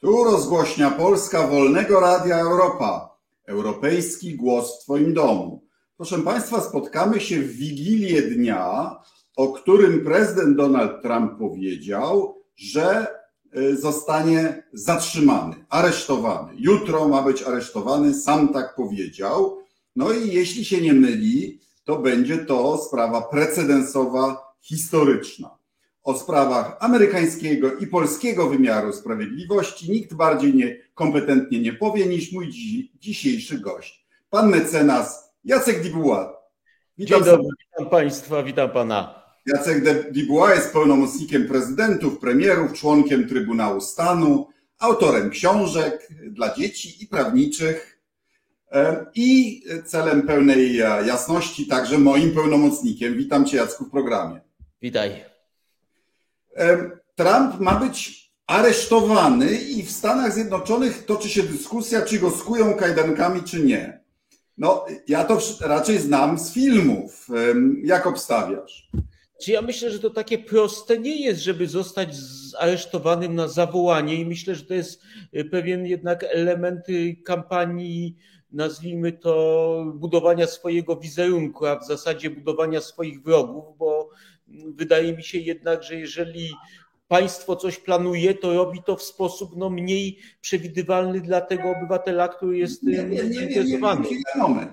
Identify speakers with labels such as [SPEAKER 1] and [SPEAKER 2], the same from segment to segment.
[SPEAKER 1] Tu rozgłośnia Polska Wolnego Radia Europa. Europejski głos w Twoim domu. Proszę Państwa, spotkamy się w Wigilię dnia, o którym prezydent Donald Trump powiedział, że y, zostanie zatrzymany, aresztowany. Jutro ma być aresztowany, sam tak powiedział. No i jeśli się nie myli, to będzie to sprawa precedensowa, historyczna o sprawach amerykańskiego i polskiego wymiaru sprawiedliwości nikt bardziej nie, kompetentnie nie powie niż mój dzisiejszy gość, pan mecenas Jacek Dibuła.
[SPEAKER 2] Witam Dzień dobry, witam Państwa, witam Pana.
[SPEAKER 1] Jacek Dibuła jest pełnomocnikiem prezydentów, premierów, członkiem Trybunału Stanu, autorem książek dla dzieci i prawniczych i celem pełnej jasności także moim pełnomocnikiem. Witam Cię Jacku w programie.
[SPEAKER 2] Witaj.
[SPEAKER 1] Trump ma być aresztowany i w Stanach Zjednoczonych toczy się dyskusja, czy go skują kajdankami, czy nie. No, ja to raczej znam z filmów. Jak obstawiasz?
[SPEAKER 2] Czy ja myślę, że to takie proste nie jest, żeby zostać aresztowanym na zawołanie i myślę, że to jest y, pewien jednak element y, kampanii, nazwijmy to, budowania swojego wizerunku, a w zasadzie budowania swoich wrogów, bo wydaje mi się jednak, że jeżeli państwo coś planuje, to robi to w sposób no, mniej przewidywalny dla tego obywatela, który jest nie, nie, nie, zainteresowany.
[SPEAKER 1] Nie, moment.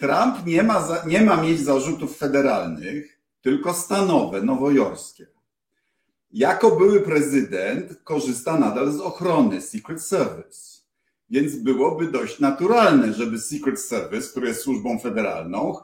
[SPEAKER 1] Trump nie ma, nie ma mieć zarzutów federalnych, tylko stanowe, nowojorskie. Jako były prezydent korzysta nadal z ochrony Secret Service. Więc byłoby dość naturalne, żeby Secret Service, który jest służbą federalną,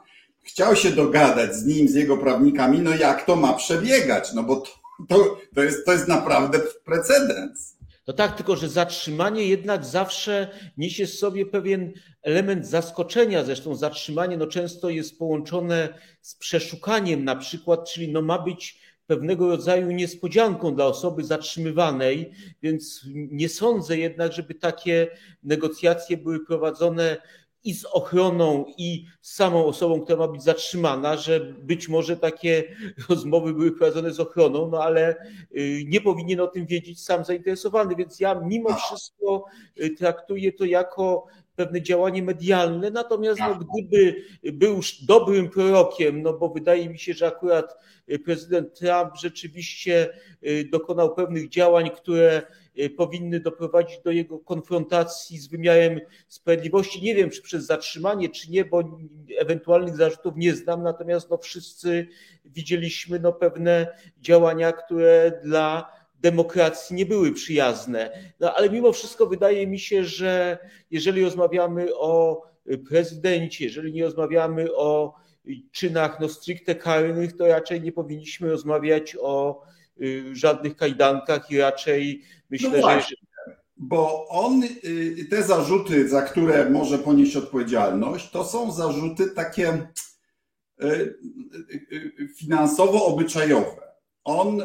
[SPEAKER 1] chciał się dogadać z nim, z jego prawnikami, no jak to ma przebiegać, no bo to, to, to, jest, to jest naprawdę precedens.
[SPEAKER 2] No tak, tylko że zatrzymanie jednak zawsze niesie w sobie pewien element zaskoczenia. Zresztą zatrzymanie no często jest połączone z przeszukaniem na przykład, czyli no ma być pewnego rodzaju niespodzianką dla osoby zatrzymywanej, więc nie sądzę jednak, żeby takie negocjacje były prowadzone i z ochroną, i z samą osobą, która ma być zatrzymana, że być może takie rozmowy były prowadzone z ochroną, no ale y, nie powinien o tym wiedzieć sam zainteresowany, więc ja mimo wszystko y, traktuję to jako pewne działanie medialne, natomiast no, gdyby był dobrym prorokiem, no bo wydaje mi się, że akurat y, prezydent Trump rzeczywiście dokonał pewnych działań, które Y, powinny doprowadzić do jego konfrontacji z wymiarem sprawiedliwości. Nie wiem, czy przez zatrzymanie, czy nie, bo ewentualnych zarzutów nie znam, natomiast no, wszyscy widzieliśmy no, pewne działania, które dla demokracji nie były przyjazne. No, ale mimo wszystko wydaje mi się, że jeżeli rozmawiamy o prezydencie, jeżeli nie rozmawiamy o czynach no, stricte karnych, to raczej nie powinniśmy rozmawiać o y, żadnych kajdankach i raczej Myślę, no
[SPEAKER 1] właśnie, że. Bo on, y, te zarzuty, za które może ponieść odpowiedzialność, to są zarzuty takie y, y, finansowo-obyczajowe. On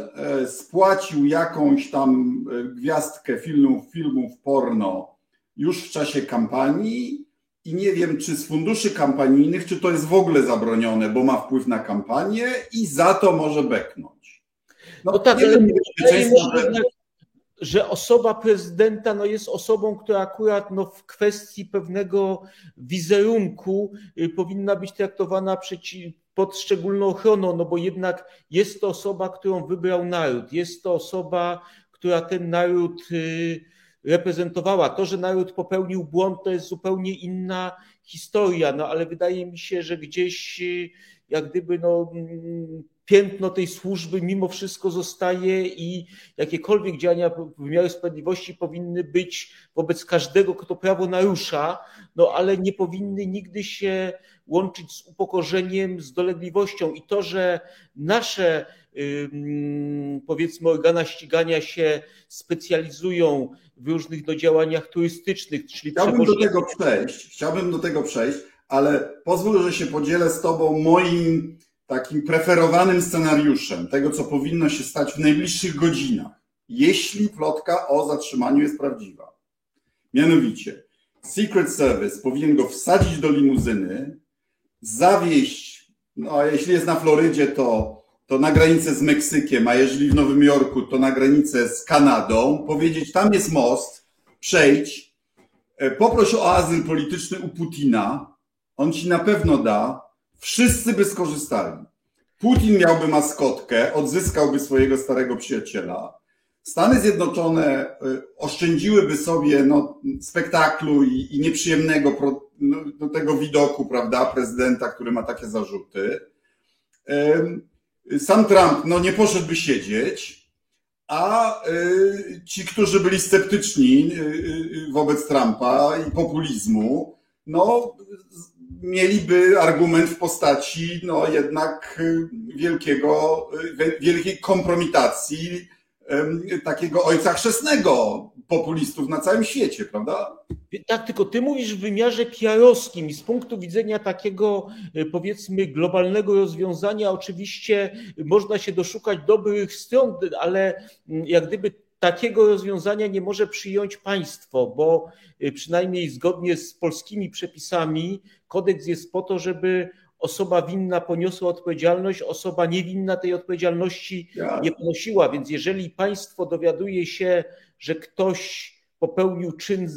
[SPEAKER 1] spłacił jakąś tam gwiazdkę filmów, filmów porno już w czasie kampanii i nie wiem, czy z funduszy kampanijnych, czy to jest w ogóle zabronione, bo ma wpływ na kampanię i za to może beknąć.
[SPEAKER 2] No, no tak, ale niebezpieczeństwo, że że osoba prezydenta no, jest osobą, która akurat no, w kwestii pewnego wizerunku y, powinna być traktowana przeciw, pod szczególną ochroną, no bo jednak jest to osoba, którą wybrał naród, jest to osoba, która ten naród y, reprezentowała. To, że naród popełnił błąd, to jest zupełnie inna historia, no ale wydaje mi się, że gdzieś y, jak gdyby no, mm, piętno tej służby mimo wszystko zostaje i jakiekolwiek działania wymiaru sprawiedliwości powinny być wobec każdego, kto prawo narusza, no ale nie powinny nigdy się łączyć z upokorzeniem, z dolegliwością. I to, że nasze powiedzmy organa ścigania się specjalizują w różnych do działaniach turystycznych,
[SPEAKER 1] czyli Chciałbym do tego przejść, chciałbym do tego przejść, ale pozwól, że się podzielę z Tobą moim takim preferowanym scenariuszem tego, co powinno się stać w najbliższych godzinach, jeśli plotka o zatrzymaniu jest prawdziwa. Mianowicie, Secret Service powinien go wsadzić do limuzyny, zawieść, no a jeśli jest na Florydzie, to, to na granicę z Meksykiem, a jeżeli w Nowym Jorku, to na granicę z Kanadą, powiedzieć, tam jest most, Przejdź, e, poproś o azyl polityczny u Putina, on ci na pewno da, wszyscy by skorzystali. Putin miałby maskotkę, odzyskałby swojego starego przyjaciela. Stany Zjednoczone y, oszczędziłyby sobie no, spektaklu i, i nieprzyjemnego pro, no, no, tego widoku, prawda, prezydenta, który ma takie zarzuty. Sam Trump no, nie poszedłby siedzieć, a y, ci, którzy byli sceptyczni y, wobec Trumpa i populizmu, no, mieliby argument w postaci no, jednak wielkiego, wielkiej kompromitacji takiego ojca chrzestnego populistów na całym świecie, prawda?
[SPEAKER 2] Tak, tylko ty mówisz w wymiarze PR-owskim i z punktu widzenia takiego e, powiedzmy globalnego rozwiązania oczywiście można się doszukać dobrych stron, ale mm, jak gdyby takiego rozwiązania nie może przyjąć państwo, bo e, przynajmniej zgodnie z polskimi przepisami kodeks jest po to, żeby osoba winna poniosła odpowiedzialność, osoba niewinna tej odpowiedzialności nie ponosiła. Więc jeżeli państwo dowiaduje się, że ktoś popełnił czyn,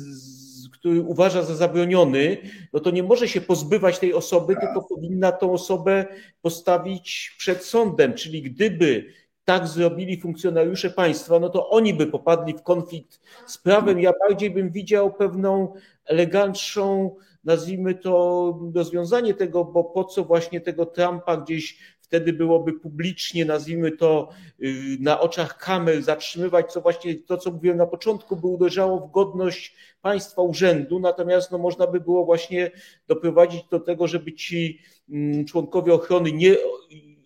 [SPEAKER 2] który uważa za zabroniony, no to nie może się pozbywać tej osoby, tylko powinna tą osobę postawić przed sądem. Czyli gdyby tak zrobili funkcjonariusze państwa, no to oni by popadli w konflikt z prawem. Ja bardziej bym widział pewną elegantszą nazwijmy to, rozwiązanie tego, bo po co właśnie tego Trumpa gdzieś wtedy byłoby publicznie, nazwijmy to, y, na oczach kamer zatrzymywać, co właśnie to, co mówiłem na początku, by uderzało w godność państwa, urzędu, natomiast no, można by było właśnie doprowadzić do tego, żeby ci mm, członkowie ochrony nie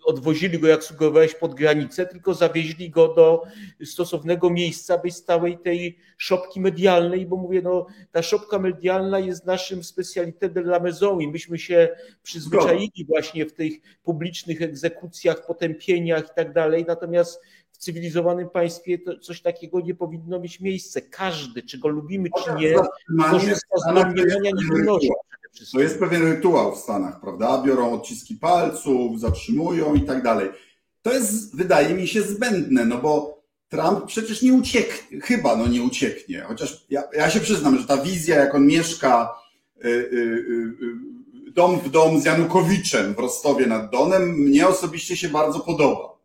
[SPEAKER 2] odwozili go, jak sugerowałeś, pod granicę, tylko zawieźli go do stosownego miejsca bez stałej tej szopki medialnej, bo mówię, no ta szopka medialna jest naszym specalité de la maison i myśmy się przyzwyczaili właśnie w tych publicznych egzekucjach, potępieniach i tak dalej, natomiast w cywilizowanym państwie to coś takiego nie powinno mieć miejsca. Każdy, czy go lubimy, czy nie, korzysta z domniemania niewinności.
[SPEAKER 1] To jest pewien rytuał w Stanach, prawda? Biorą odciski palców, zatrzymują i tak dalej. To jest, wydaje mi się, zbędne, no bo Trump przecież nie ucieknie, chyba no nie ucieknie. Chociaż ja, ja się przyznam, że ta wizja, jak on mieszka y, y, y, dom w dom z Janukowiczem w Rostowie nad Donem, mnie osobiście się bardzo podoba.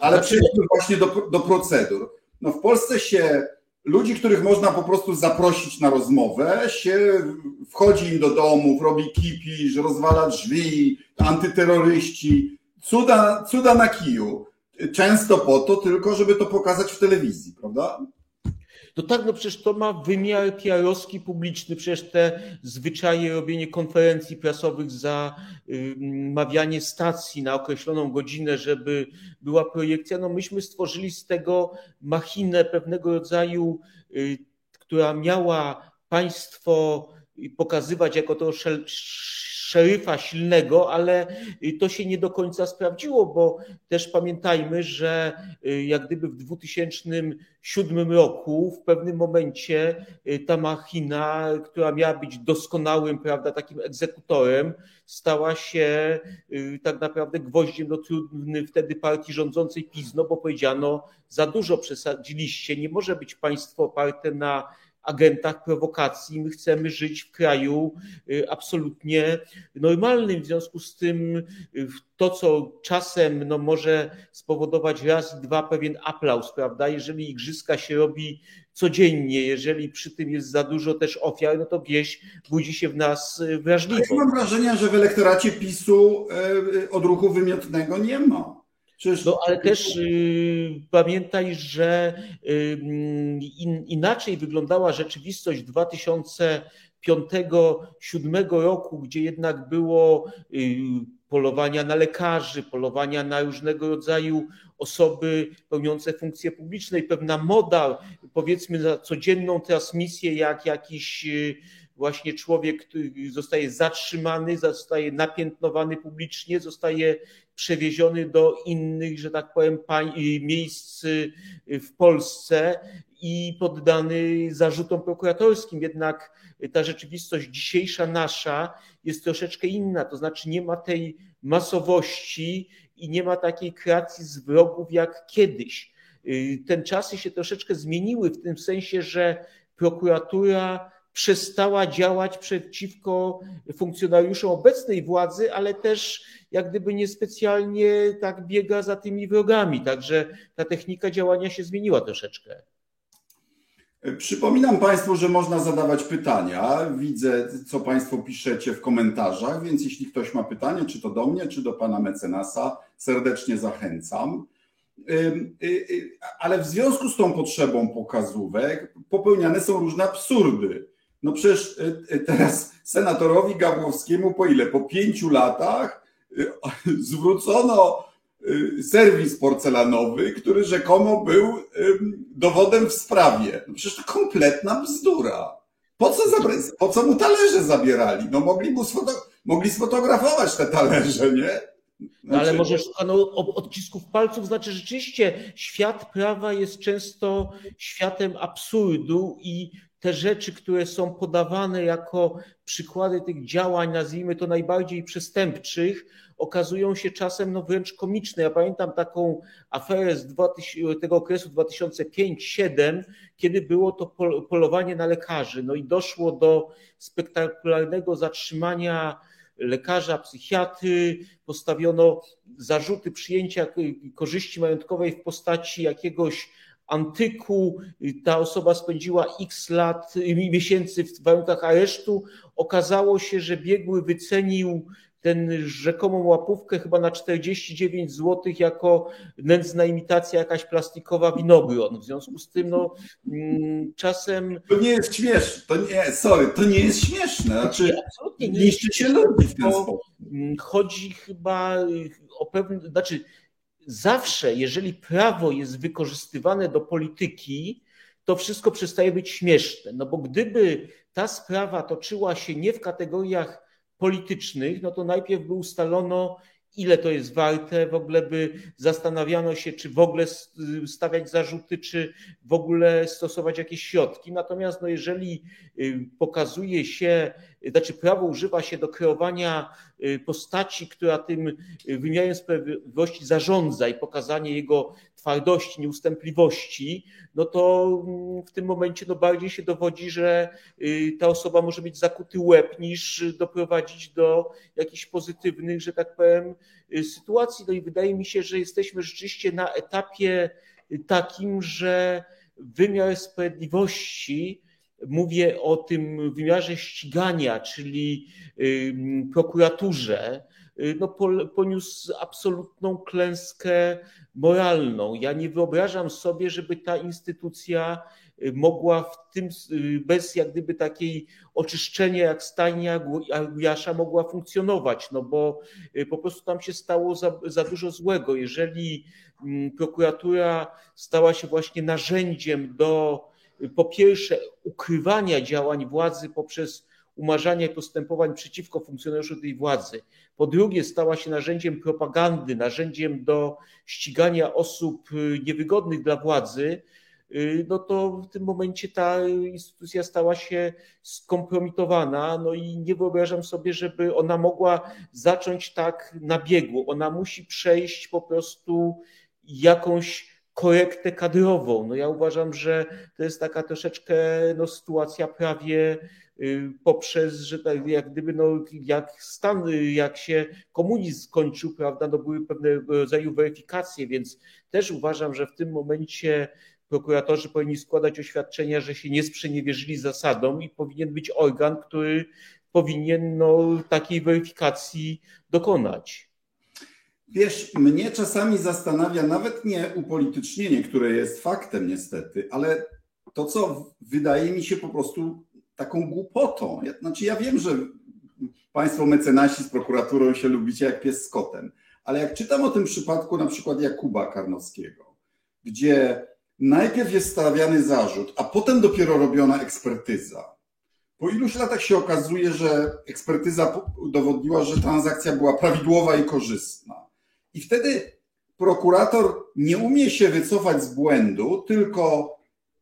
[SPEAKER 1] Ale znaczy- przejdźmy właśnie do, do procedur. No w Polsce się ludzi, których można po prostu zaprosić na rozmowę, się wchodzi im do domów, robi kipisz, rozwala drzwi, antyterroryści, cuda, cuda na kiju. Często po to tylko, żeby to pokazać w telewizji, prawda?
[SPEAKER 2] No tak, no przecież to ma wymiar PR-owski publiczny, przecież te zwyczaje robienie konferencji prasowych, zamawianie stacji na określoną godzinę, żeby była projekcja, no myśmy stworzyli z tego machinę pewnego rodzaju, y, która miała państwo pokazywać jako to szeryfa silnego, ale to się nie do końca sprawdziło, bo też pamiętajmy, że y, jak gdyby w 2007 roku w pewnym momencie y, ta machina, która miała być doskonałym, prawda, takim egzekutorem, stała się y, tak naprawdę gwoździem do trudny wtedy partii rządzącej PiS, no bo powiedziano, za dużo przesadziliście, nie może być państwo oparte na agentach prowokacji. My chcemy żyć w kraju y, absolutnie normalnym. W związku z tym y, to, co czasem no, może spowodować raz, dwa pewien aplauz, prawda? Jeżeli igrzyska się robi codziennie, jeżeli przy tym jest za dużo też ofiar, no to gdzieś budzi się w nas y, wrażliwość.
[SPEAKER 1] Ja mam wrażenie, że w elektoracie PiSu odruchu wymiotnego nie ma.
[SPEAKER 2] No ale też y, pamiętaj, że y, in, inaczej wyglądała rzeczywistość 2005-2007 roku, gdzie jednak było y, polowania na lekarzy, polowania na różnego rodzaju osoby pełniące funkcje publiczne i pewna moda, powiedzmy, na codzienną transmisję, jak jakiś y, właśnie człowiek zostaje zatrzymany, zostaje napiętnowany publicznie, zostaje przewieziony do innych, że tak powiem, miejsc w Polsce i poddany zarzutom prokuratorskim. Jednak ta rzeczywistość dzisiejsza nasza jest troszeczkę inna, to znaczy nie ma tej masowości i nie ma takiej kreacji z wrogów jak kiedyś. Ten czasy się troszeczkę zmieniły w tym sensie, że prokuratura przestała działać przeciwko funkcjonariuszom obecnej władzy, ale też jak gdyby niespecjalnie tak biega za tymi wrogami. Także ta technika działania się zmieniła troszeczkę.
[SPEAKER 1] Przypominam Państwu, że można zadawać pytania. Widzę, co Państwo piszecie w komentarzach, więc jeśli ktoś ma pytanie, czy to do mnie, czy do Pana mecenasa, serdecznie zachęcam. Y, y, ale w związku z tą potrzebą pokazówek popełniane są różne absurdy. No przecież y, teraz senatorowi Gawłowskiemu po ile? Po pięciu latach zwrócono serwis porcelanowy, który rzekomo był dowodem w sprawie. No przecież to kompletna bzdura. Po co, po co mu talerze zabierali? No mogli, mu sfoto- mogli sfotografować te talerze, nie?
[SPEAKER 2] Znaczy... Ale może szukano odcisków palców, znaczy rzeczywiście świat prawa jest często światem absurdu i te rzeczy, które są podawane jako przykłady tych działań, nazwijmy to najbardziej przestępczych, okazują się czasem no wręcz komiczne. Ja pamiętam taką aferę z 2000, tego okresu 2005-2007, kiedy było to polowanie na lekarzy. No i doszło do spektakularnego zatrzymania lekarza, psychiatry, postawiono zarzuty przyjęcia korzyści majątkowej w postaci jakiegoś antyku. Ta osoba spędziła x lat, miesięcy w warunkach aresztu. Okazało się, że biegły wycenił ten rzekomą łapówkę chyba na 49 zł jako nędzna imitacja jakaś plastikowa winogron. W związku z tym no, mm, czasem...
[SPEAKER 1] To nie jest śmieszne, to nie, sorry, to nie jest śmieszne. Znaczy, absolutnie nie niszczy się ludzi w ten sposób.
[SPEAKER 2] Mm, chodzi chyba o pewne, znaczy zawsze, jeżeli prawo jest wykorzystywane do polityki, to wszystko przestaje być śmieszne. No bo gdyby ta sprawa toczyła się nie w kategoriach politycznych, no to najpierw by ustalono, ile to jest warte, w ogóle by zastanawiano się, czy w ogóle stawiać zarzuty, czy w ogóle stosować jakieś środki. Natomiast no jeżeli y, pokazuje się, znaczy prawo używa się do kreowania y, postaci, która tym wymiarem sprawiedliwości zarządza i pokazanie jego twardości, nieustępliwości, no to mm, w tym momencie no bardziej się dowodzi, że y, ta osoba może mieć zakuty łeb niż doprowadzić do jakichś pozytywnych, że tak powiem, y, sytuacji. No i wydaje mi się, że jesteśmy rzeczywiście na etapie takim, że wymiar sprawiedliwości, mówię o tym wymiarze ścigania, czyli prokuraturze, Y, no, poniósł absolutną klęskę moralną. Ja nie wyobrażam sobie, żeby ta instytucja y, mogła w tym, y, bez jak gdyby takiej oczyszczenia jak stajnia Jasza mogła funkcjonować, no bo po prostu tam się stało za, za dużo złego. Jeżeli prokuratura stała się właśnie narzędziem do po pierwsze ukrywania działań władzy poprzez umarzania postępowań przeciwko funkcjonariuszom tej władzy. Po drugie, stała się narzędziem propagandy, narzędziem do ścigania osób y, niewygodnych dla władzy, y, no to w tym momencie ta instytucja stała się skompromitowana, no i nie wyobrażam sobie, żeby ona mogła zacząć tak na biegu. Ona musi przejść po prostu jakąś korektę kadrową. No ja uważam, że to jest taka troszeczkę no, sytuacja prawie Y, poprzez, że tak jak gdyby, no, jak stan, jak się komunizm skończył, prawda, no były pewnego rodzaju weryfikacje, więc też uważam, że w tym momencie prokuratorzy powinni składać oświadczenia, że się nie sprzeniewierzyli zasadom i powinien być organ, który powinien no, takiej weryfikacji dokonać.
[SPEAKER 1] Wiesz, mnie czasami zastanawia nawet nie upolitycznienie, które jest faktem niestety, ale to, co wydaje mi się po prostu taką głupotą. Znaczy ja wiem, że Państwo mecenasi z prokuraturą się lubicie jak pies z kotem, ale jak czytam o tym przypadku na przykład Jakuba Karnowskiego, gdzie najpierw jest stawiany zarzut, a potem dopiero robiona ekspertyza. Po iluś latach się okazuje, że ekspertyza udowodniła, że transakcja była prawidłowa i korzystna. I wtedy prokurator nie umie się wycofać z błędu, tylko,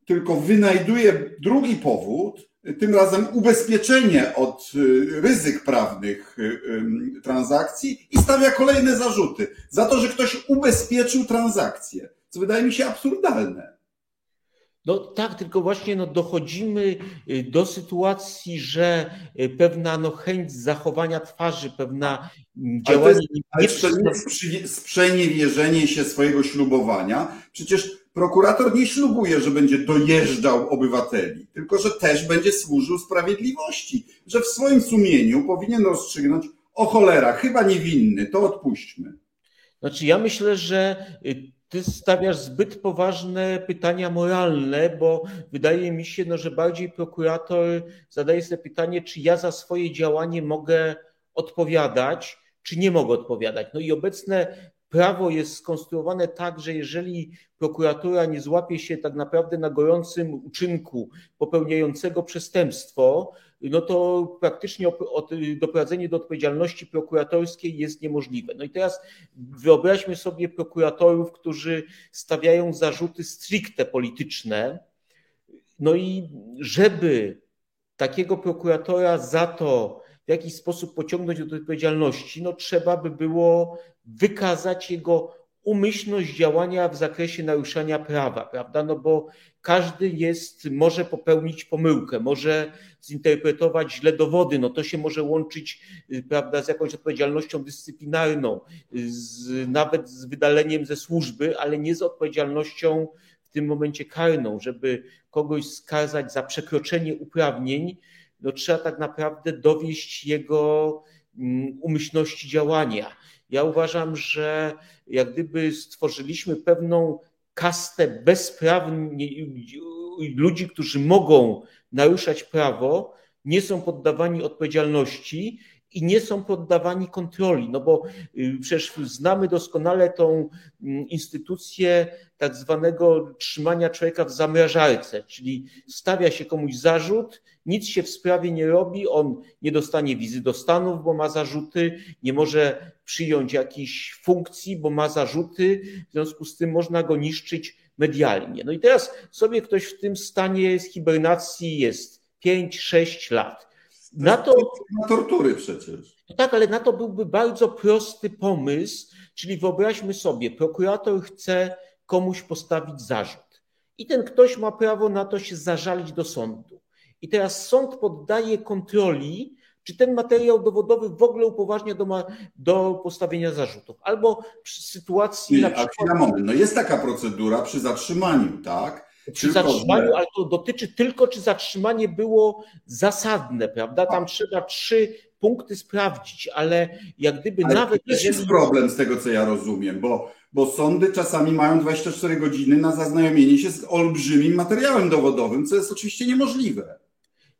[SPEAKER 1] tylko wynajduje drugi powód, tym razem ubezpieczenie od y, ryzyk prawnych y, transakcji i stawia kolejne zarzuty za to, że ktoś ubezpieczył transakcję, co wydaje mi się absurdalne.
[SPEAKER 2] No tak, tylko właśnie no, dochodzimy y, do sytuacji, że y, pewna no, chęć zachowania twarzy, pewna
[SPEAKER 1] mm, działanie... Ale to jest, nie sprzeniewierzenie się swojego ślubowania. Przecież prokurator nie ślubuje, że będzie dojeżdżał obywateli, tylko że też będzie służył sprawiedliwości, że w swoim sumieniu powinien rozstrzygnąć o cholera, chyba niewinny, to odpuśćmy.
[SPEAKER 2] Znaczy ja myślę, że y, ty stawiasz zbyt poważne pytania moralne, bo wydaje mi się, no, że bardziej prokurator zadaje sobie pytanie, czy ja za swoje działanie mogę odpowiadać, czy nie mogę odpowiadać. No i obecne prawo jest skonstruowane tak, że jeżeli prokuratura nie złapie się tak naprawdę na gorącym uczynku popełniającego przestępstwo, no to praktycznie doprowadzenie do odpowiedzialności prokuratorskiej jest niemożliwe. No i teraz wyobraźmy sobie prokuratorów, którzy stawiają zarzuty stricte polityczne. No i żeby takiego prokuratora za to w jakiś sposób pociągnąć do odpowiedzialności, no trzeba by było wykazać jego umyślność działania w zakresie naruszania prawa, prawda? No bo każdy jest, może popełnić pomyłkę, może zinterpretować źle dowody, no to się może łączyć, y, prawda, z jakąś odpowiedzialnością dyscyplinarną, z, nawet z wydaleniem ze służby, ale nie z odpowiedzialnością w tym momencie karną, żeby kogoś skazać za przekroczenie uprawnień, no trzeba tak naprawdę dowieść jego mm, umyślności działania. Ja uważam, że jak gdyby stworzyliśmy pewną kastę bezprawnie ludzi, którzy mogą naruszać prawo, nie są poddawani odpowiedzialności i nie są poddawani kontroli, no bo y, przecież znamy doskonale tą mm, instytucję tak zwanego trzymania człowieka w zamrażarce, czyli stawia się komuś zarzut, nic się w sprawie nie robi, on nie dostanie wizy do Stanów, bo ma zarzuty, nie może przyjąć jakiejś funkcji, bo ma zarzuty, w związku z tym można go niszczyć medialnie. No i teraz sobie ktoś w tym stanie z hibernacji jest 5-6 lat.
[SPEAKER 1] Na to. Na tortury przecież.
[SPEAKER 2] No tak, ale na to byłby bardzo prosty pomysł, czyli wyobraźmy sobie, prokurator chce komuś postawić zarzut. I ten ktoś ma prawo na to się zażalić do sądu. I teraz sąd poddaje kontroli, czy ten materiał dowodowy w ogóle upoważnia do, ma, do postawienia zarzutów. Albo przy sytuacji.
[SPEAKER 1] Nie, na przykład, na moment. No jest taka procedura przy zatrzymaniu, tak?
[SPEAKER 2] Przy zatrzymaniu, ale to dotyczy tylko, czy zatrzymanie było zasadne, prawda? Tam trzeba trzy punkty sprawdzić, ale jak gdyby ale nawet.
[SPEAKER 1] To jeżeli... jest problem z tego, co ja rozumiem, bo, bo sądy czasami mają 24 godziny na zaznajomienie się z olbrzymim materiałem dowodowym, co jest oczywiście niemożliwe.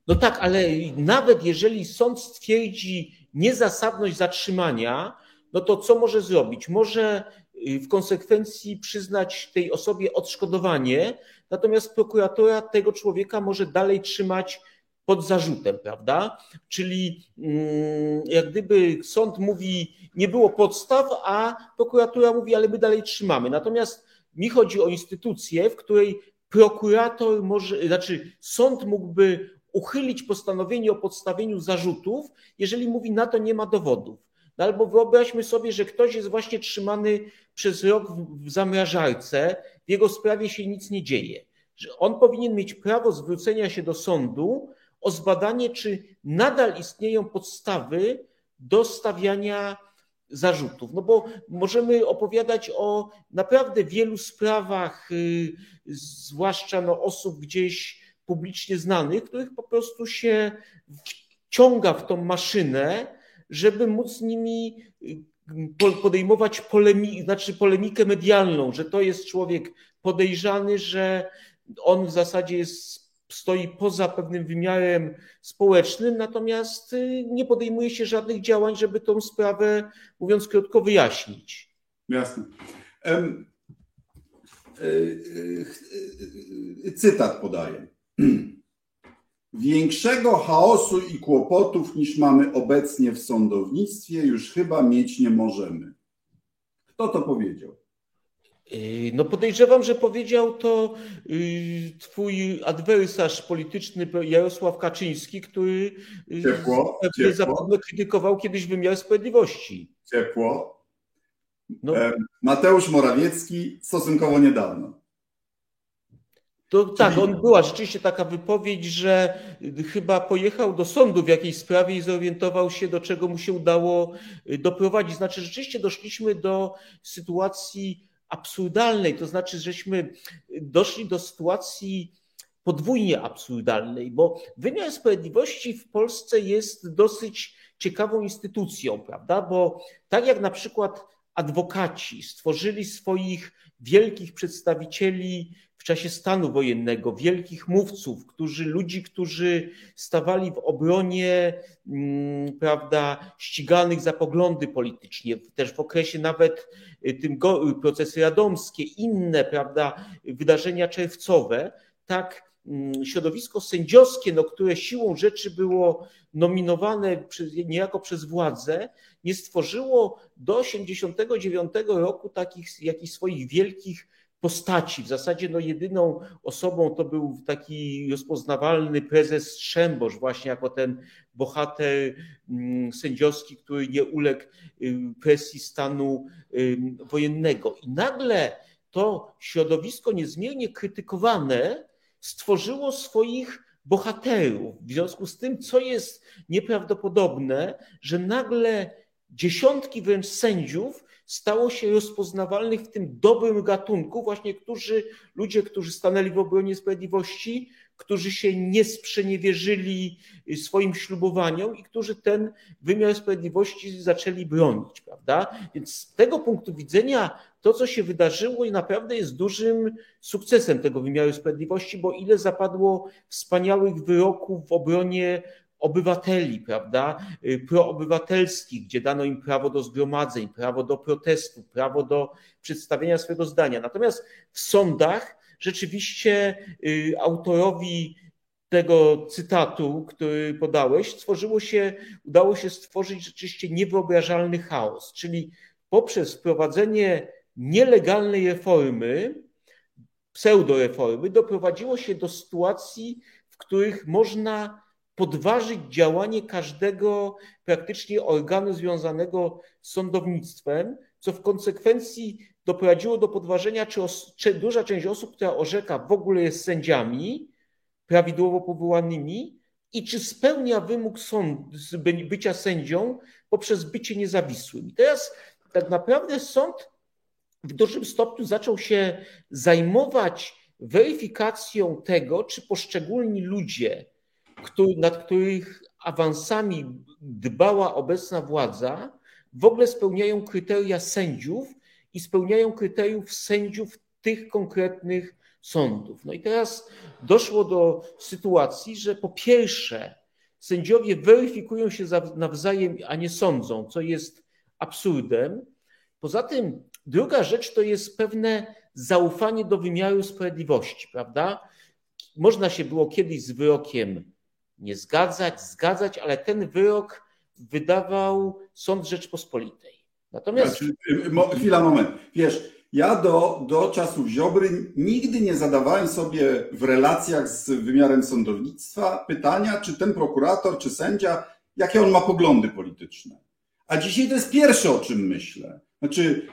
[SPEAKER 2] No tak, ale nawet jeżeli sąd stwierdzi niezasadność zatrzymania, no to co może zrobić? Może y, w konsekwencji przyznać tej osobie odszkodowanie, natomiast prokuratora tego człowieka może dalej trzymać pod zarzutem, prawda? Czyli mm, jak gdyby sąd mówi, nie było podstaw, a prokuratura mówi, ale my dalej trzymamy. Natomiast mi chodzi o instytucję, w której prokurator może, znaczy sąd mógłby uchylić postanowienie o podstawieniu zarzutów, jeżeli mówi na to nie ma dowodów. No albo wyobraźmy sobie, że ktoś jest właśnie trzymany przez rok w zamrażarce, w jego sprawie się nic nie dzieje. Że on powinien mieć prawo zwrócenia się do sądu o zbadanie, czy nadal istnieją podstawy do stawiania zarzutów. No bo możemy opowiadać o naprawdę wielu sprawach, y, zwłaszcza no osób gdzieś publicznie znanych, których po prostu się wciąga w tą maszynę, żeby móc nimi y, podejmować polemi, znaczy polemikę medialną, że to jest człowiek podejrzany, że on w zasadzie jest, stoi poza pewnym wymiarem społecznym, natomiast y, nie podejmuje się żadnych działań, żeby tą sprawę, mówiąc krótko, wyjaśnić.
[SPEAKER 1] Jasne. Cytat podaję. Większego chaosu i kłopotów niż mamy obecnie w sądownictwie już chyba mieć nie możemy. Kto to powiedział?
[SPEAKER 2] Yy, no podejrzewam, że powiedział to yy, twój adwersarz polityczny Jarosław Kaczyński, który
[SPEAKER 1] yy, ciepło,
[SPEAKER 2] zapewne krytykował kiedyś wymiar sprawiedliwości.
[SPEAKER 1] Ciepło. No. Mateusz Morawiecki stosunkowo niedawno.
[SPEAKER 2] To, tak, on była rzeczywiście taka wypowiedź, że chyba pojechał do sądu w jakiejś sprawie i zorientował się, do czego mu się udało doprowadzić. Znaczy, rzeczywiście doszliśmy do sytuacji absurdalnej, to znaczy, żeśmy doszli do sytuacji podwójnie absurdalnej, bo wymiar sprawiedliwości w Polsce jest dosyć ciekawą instytucją, prawda? Bo tak jak na przykład adwokaci stworzyli swoich wielkich przedstawicieli w czasie stanu wojennego, wielkich mówców, którzy, ludzi, którzy stawali w obronie mm, prawda, ściganych za poglądy politycznie, też w okresie nawet y, tym procesy radomskie, inne prawda, wydarzenia czerwcowe, tak mm, środowisko sędziowskie, no, które siłą rzeczy było nominowane przez, niejako przez władzę, nie stworzyło do 1989 roku takich jakichś swoich wielkich postaci. W zasadzie no, jedyną osobą to był taki rozpoznawalny prezes Strzembosz, właśnie jako ten bohater mm, sędziowski, który nie uległ y, presji stanu y, wojennego. I nagle to środowisko niezmiernie krytykowane stworzyło swoich bohaterów. W związku z tym, co jest nieprawdopodobne, że nagle dziesiątki wręcz sędziów stało się rozpoznawalnych w tym dobrym gatunku, właśnie którzy, ludzie, którzy stanęli w obronie sprawiedliwości, którzy się nie sprzeniewierzyli swoim ślubowaniom i którzy ten wymiar sprawiedliwości zaczęli bronić, prawda? Więc z tego punktu widzenia to, co się wydarzyło, naprawdę jest dużym sukcesem tego wymiaru sprawiedliwości, bo ile zapadło wspaniałych wyroków w obronie obywateli, prawda, y, proobywatelskich, gdzie dano im prawo do zgromadzeń, prawo do protestu, prawo do przedstawienia swojego zdania. Natomiast w sądach rzeczywiście y, autorowi tego cytatu, który podałeś, stworzyło się, udało się stworzyć rzeczywiście niewyobrażalny chaos, czyli poprzez wprowadzenie nielegalnej reformy, pseudoreformy, doprowadziło się do sytuacji, w których można podważyć działanie każdego praktycznie organu związanego z sądownictwem, co w konsekwencji doprowadziło do podważenia, czy, os, czy duża część osób, która orzeka, w ogóle jest sędziami prawidłowo powołanymi i czy spełnia wymóg sąd, bycia sędzią poprzez bycie niezawisłym. Teraz tak naprawdę sąd w dużym stopniu zaczął się zajmować weryfikacją tego, czy poszczególni ludzie, nad których awansami dbała obecna władza, w ogóle spełniają kryteria sędziów i spełniają kryteriów sędziów tych konkretnych sądów. No i teraz doszło do sytuacji, że po pierwsze, sędziowie weryfikują się nawzajem, a nie sądzą, co jest absurdem. Poza tym, druga rzecz to jest pewne zaufanie do wymiaru sprawiedliwości, prawda? Można się było kiedyś z wyrokiem nie zgadzać, zgadzać, ale ten wyrok wydawał Sąd Rzeczpospolitej.
[SPEAKER 1] Natomiast. Znaczy, y, chwila, moment. Wiesz, ja do, do czasów Ziobry nigdy nie zadawałem sobie w relacjach z wymiarem sądownictwa pytania, czy ten prokurator, czy sędzia, jakie on ma poglądy polityczne. A dzisiaj to jest pierwsze, o czym myślę. Znaczy,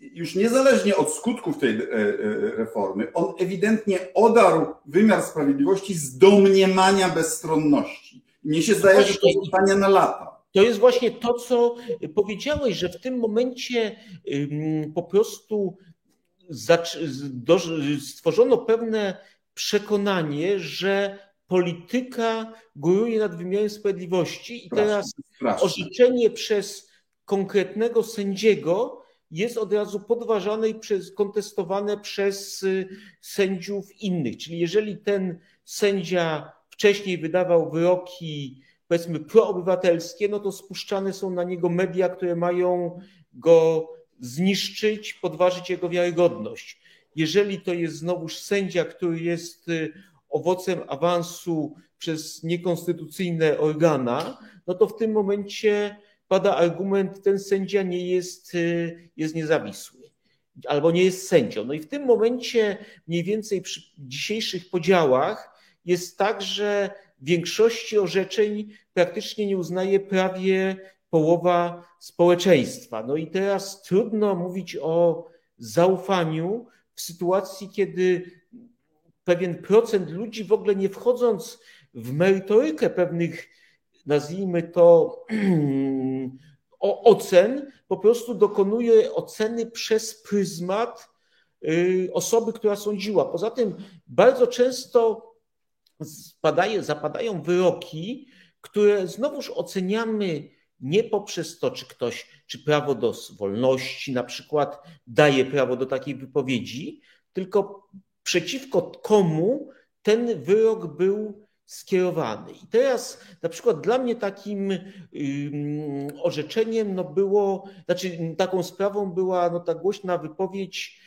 [SPEAKER 1] już niezależnie od skutków tej e, e, reformy, on ewidentnie odarł wymiar sprawiedliwości z domniemania bezstronności. Mnie się zdaje, że to zostanie na lata.
[SPEAKER 2] To jest właśnie to, co powiedziałeś, że w tym momencie po prostu stworzono pewne przekonanie, że polityka góruje nad wymiarem sprawiedliwości i teraz orzeczenie przez konkretnego sędziego jest od razu podważane i przez, kontestowane przez y, sędziów innych. Czyli jeżeli ten sędzia wcześniej wydawał wyroki, powiedzmy, proobywatelskie, no to spuszczane są na niego media, które mają go zniszczyć, podważyć jego wiarygodność. Jeżeli to jest znowuż sędzia, który jest y, owocem awansu przez niekonstytucyjne organa, no to w tym momencie pada argument, ten sędzia nie jest, y, jest niezawisły albo nie jest sędzią. No i w tym momencie mniej więcej przy dzisiejszych podziałach jest tak, że większości orzeczeń praktycznie nie uznaje prawie połowa społeczeństwa. No i teraz trudno mówić o zaufaniu w sytuacji, kiedy pewien procent ludzi, w ogóle nie wchodząc w merytorykę pewnych, nazwijmy to, ocen, po prostu dokonuje oceny przez pryzmat y, osoby, która sądziła. Poza tym bardzo często spadaje, zapadają wyroki, które znowuż oceniamy nie poprzez to, czy ktoś, czy prawo do wolności na przykład daje prawo do takiej wypowiedzi, tylko przeciwko komu ten wyrok był skierowany. I teraz na przykład dla mnie takim orzeczeniem no było, znaczy taką sprawą była no ta głośna wypowiedź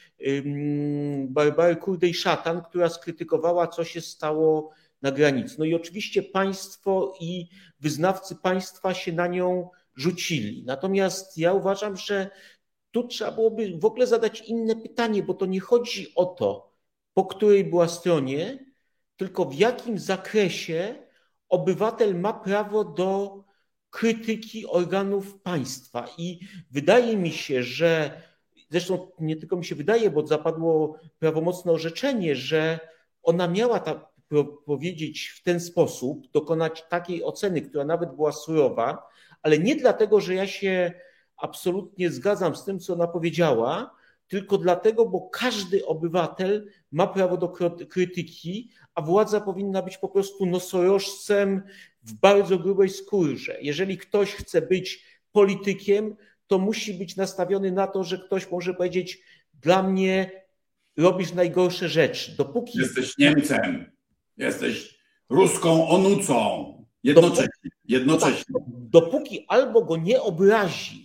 [SPEAKER 2] Barbary Kurdej-Szatan, która skrytykowała, co się stało na granicy. No i oczywiście państwo i wyznawcy państwa się na nią rzucili. Natomiast ja uważam, że tu trzeba byłoby w ogóle zadać inne pytanie, bo to nie chodzi o to, po której była stronie, tylko w jakim zakresie obywatel ma prawo do krytyki organów państwa. I wydaje mi się, że zresztą nie tylko mi się wydaje, bo zapadło prawomocne orzeczenie, że ona miała ta, powiedzieć w ten sposób, dokonać takiej oceny, która nawet była surowa, ale nie dlatego, że ja się absolutnie zgadzam z tym, co ona powiedziała, tylko dlatego, bo każdy obywatel ma prawo do krytyki, a władza powinna być po prostu nosorożcem w bardzo grubej skórze. Jeżeli ktoś chce być politykiem, to musi być nastawiony na to, że ktoś może powiedzieć: Dla mnie robisz najgorsze rzeczy. Dopóki.
[SPEAKER 1] Jesteś Niemcem, jesteś ruską onucą. Jednocześnie. jednocześnie.
[SPEAKER 2] Dopóki albo go nie obrazi,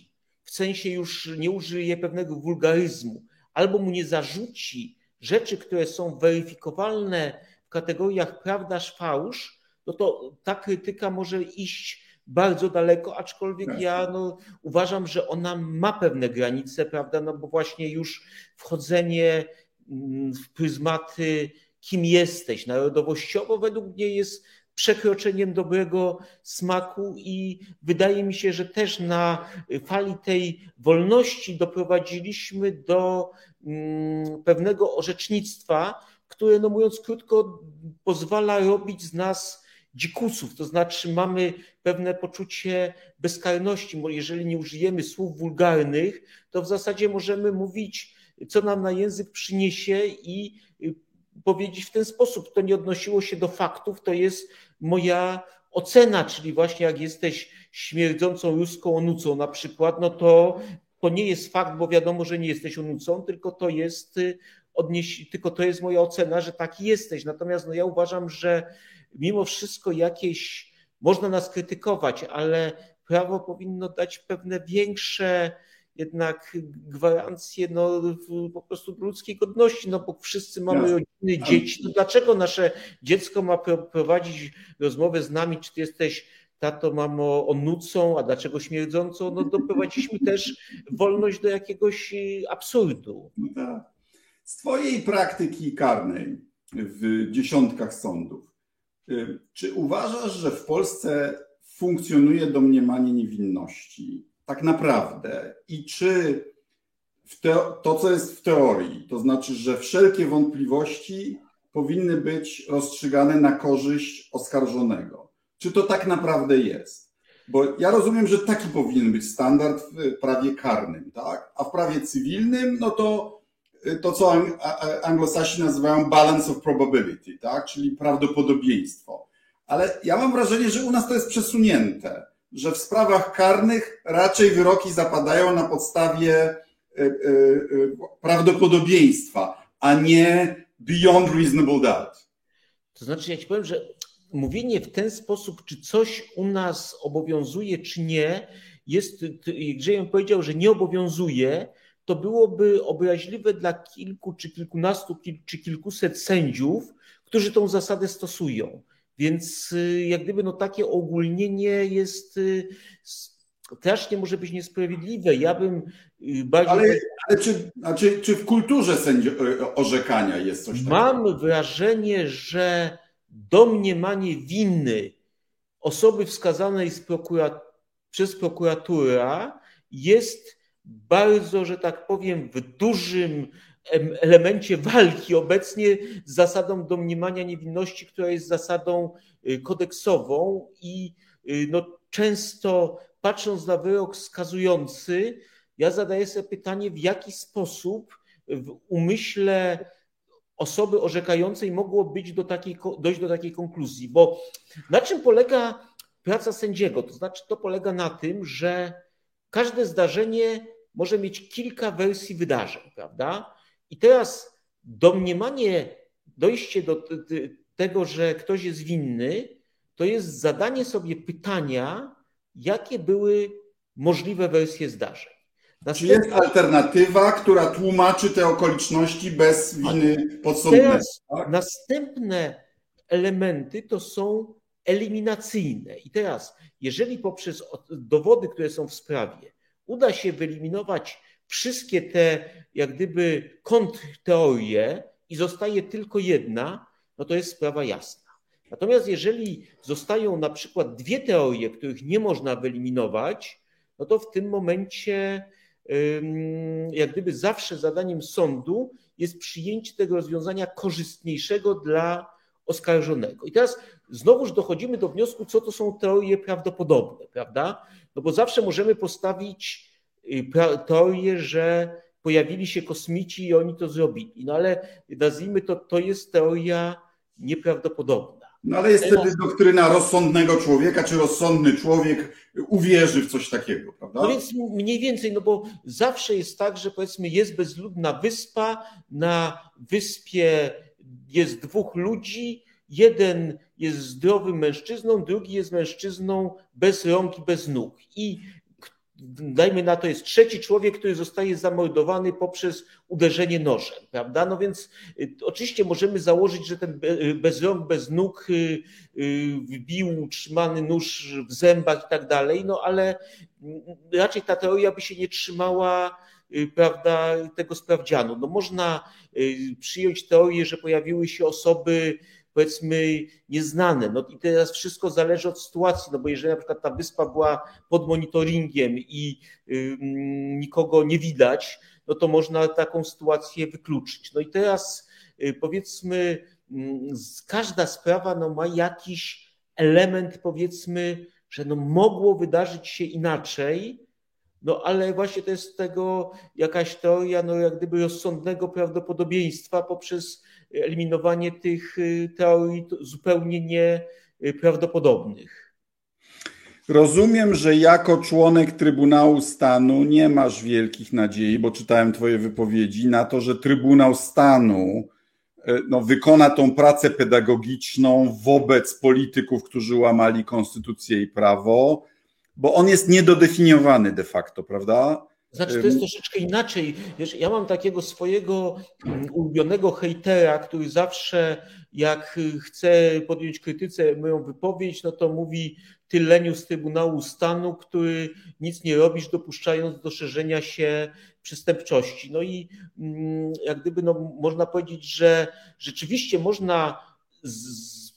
[SPEAKER 2] w sensie już nie użyje pewnego wulgaryzmu, albo mu nie zarzuci rzeczy, które są weryfikowalne w kategoriach prawda, fałsz, no to ta krytyka może iść bardzo daleko, aczkolwiek tak. ja no, uważam, że ona ma pewne granice, prawda, no bo właśnie już wchodzenie mm, w pryzmaty, kim jesteś narodowościowo, według mnie jest przekroczeniem dobrego smaku i wydaje mi się, że też na fali tej wolności doprowadziliśmy do mm, pewnego orzecznictwa, które, no mówiąc krótko, pozwala robić z nas dzikusów, to znaczy mamy pewne poczucie bezkarności, bo jeżeli nie użyjemy słów wulgarnych, to w zasadzie możemy mówić, co nam na język przyniesie i powiedzieć w ten sposób. To nie odnosiło się do faktów, to jest moja ocena, czyli właśnie jak jesteś śmierdzącą ruską onucą na przykład, no to to nie jest fakt, bo wiadomo, że nie jesteś onucą, tylko to jest y, odnieś, tylko to jest moja ocena, że taki jesteś. Natomiast no ja uważam, że mimo wszystko jakieś można nas krytykować, ale prawo powinno dać pewne większe jednak gwarancje no, po prostu ludzkiej godności, no bo wszyscy mamy Jasne. rodziny, dzieci. No dlaczego nasze dziecko ma prowadzić rozmowę z nami, czy ty jesteś tato, mamo, onucą, a dlaczego śmierdzącą? No doprowadziliśmy też wolność do jakiegoś y, absurdu. No tak.
[SPEAKER 1] Z twojej praktyki karnej w dziesiątkach sądów, y, czy uważasz, że w Polsce funkcjonuje domniemanie niewinności? Tak naprawdę i czy to, co jest w teorii, to znaczy, że wszelkie wątpliwości powinny być rozstrzygane na korzyść oskarżonego. Czy to tak naprawdę jest? Bo ja rozumiem, że taki powinien być standard w prawie karnym, tak? A w prawie cywilnym, no to to, co anglosasi nazywają balance of probability, tak? Czyli prawdopodobieństwo. Ale ja mam wrażenie, że u nas to jest przesunięte że w sprawach karnych raczej wyroki zapadają na podstawie e, e, e, prawdopodobieństwa, a nie beyond reasonable doubt.
[SPEAKER 2] To znaczy, ja ci powiem, że mówienie w ten sposób, czy coś u nas obowiązuje, czy nie, jest, bym powiedział, że nie obowiązuje, to byłoby obraźliwe dla kilku, czy kilkunastu, czy kilkuset sędziów, którzy tą zasadę stosują. Więc y, jak gdyby no takie ogólnienie jest y, strasznie może być niesprawiedliwe. Ja bym
[SPEAKER 1] y, bardziej. Ale, ale czy, czy, czy w kulturze sędzi orzekania jest coś takiego?
[SPEAKER 2] Mam wrażenie, że domniemanie winy osoby wskazanej prokurat przez prokuratura jest bardzo, że tak powiem, w dużym elemencie walki obecnie z zasadą domniemania niewinności, która jest zasadą y, kodeksową i y, no, często patrząc na wyrok skazujący, ja zadaję sobie pytanie, w jaki sposób w umyśle osoby orzekającej mogło być do takiej, dojść do takiej konkluzji. Bo na czym polega praca sędziego? To znaczy, to polega na tym, że każde zdarzenie może mieć kilka wersji wydarzeń, prawda? I teraz domniemanie, dojście do tego, że ktoś jest winny, to jest zadanie sobie pytania, jakie były możliwe wersje zdarzeń.
[SPEAKER 1] Czy jest alternatywa, która tłumaczy te okoliczności bez winy podsądnej? Teraz
[SPEAKER 2] tak? następne elementy to są eliminacyjne. I teraz, jeżeli poprzez dowody, które są w sprawie, uda się wyeliminować wszystkie te, jak gdyby, kontrteorie i zostaje tylko jedna, no to jest sprawa jasna. Natomiast jeżeli zostają na przykład dwie teorie, których nie można wyeliminować, no to w tym momencie jak gdyby zawsze zadaniem sądu jest przyjęcie tego rozwiązania korzystniejszego dla oskarżonego. I teraz znowuż dochodzimy do wniosku, co to są teorie prawdopodobne, prawda? No bo zawsze możemy postawić teorię, że pojawili się kosmici i oni to zrobili. No ale nazwijmy to, to jest teoria nieprawdopodobna.
[SPEAKER 1] No ale jest wtedy doktryna rozsądnego człowieka, czy rozsądny człowiek uwierzy w coś takiego, prawda?
[SPEAKER 2] No więc mniej więcej, no bo zawsze jest tak, że powiedzmy jest bezludna wyspa, na wyspie jest dwóch ludzi, jeden jest zdrowym mężczyzną, drugi jest mężczyzną bez rąk i bez nóg. I dajmy na to, jest trzeci człowiek, który zostaje zamordowany poprzez uderzenie nożem, prawda? No więc y, oczywiście możemy założyć, że ten y, bez rąk, bez nóg y, wbił trzymany nóż w zębach i tak dalej, no ale mm, raczej ta teoria by się nie trzymała prawda, tego sprawdzianu. No można przyjąć teorię, że pojawiły się osoby powiedzmy nieznane. No i teraz wszystko zależy od sytuacji, no bo jeżeli na przykład ta wyspa była pod monitoringiem i nikogo nie widać, no to można taką sytuację wykluczyć. No i teraz y, powiedzmy każda sprawa no, ma jakiś element powiedzmy, że no mogło wydarzyć się inaczej, no ale właśnie to jest tego jakaś teoria no, jak gdyby rozsądnego prawdopodobieństwa poprzez eliminowanie tych y, teorii zupełnie nieprawdopodobnych.
[SPEAKER 1] Rozumiem, że jako członek Trybunału Stanu nie masz wielkich nadziei, bo czytałem Twoje wypowiedzi, na to, że Trybunał Stanu y, no, wykona tą pracę pedagogiczną wobec polityków, którzy łamali konstytucję i prawo, bo on jest niedodefiniowany de facto, prawda?
[SPEAKER 2] Znaczy, to jest troszeczkę inaczej. Wiesz, ja mam takiego swojego mm, ulubionego hejtera, który zawsze, jak chce podjąć krytyce moją wypowiedź, no to mówi ty leniu z Trybunału Stanu, który nic nie robisz, dopuszczając do szerzenia się przestępczości. No i mm, jak gdyby no, można powiedzieć, że rzeczywiście można z,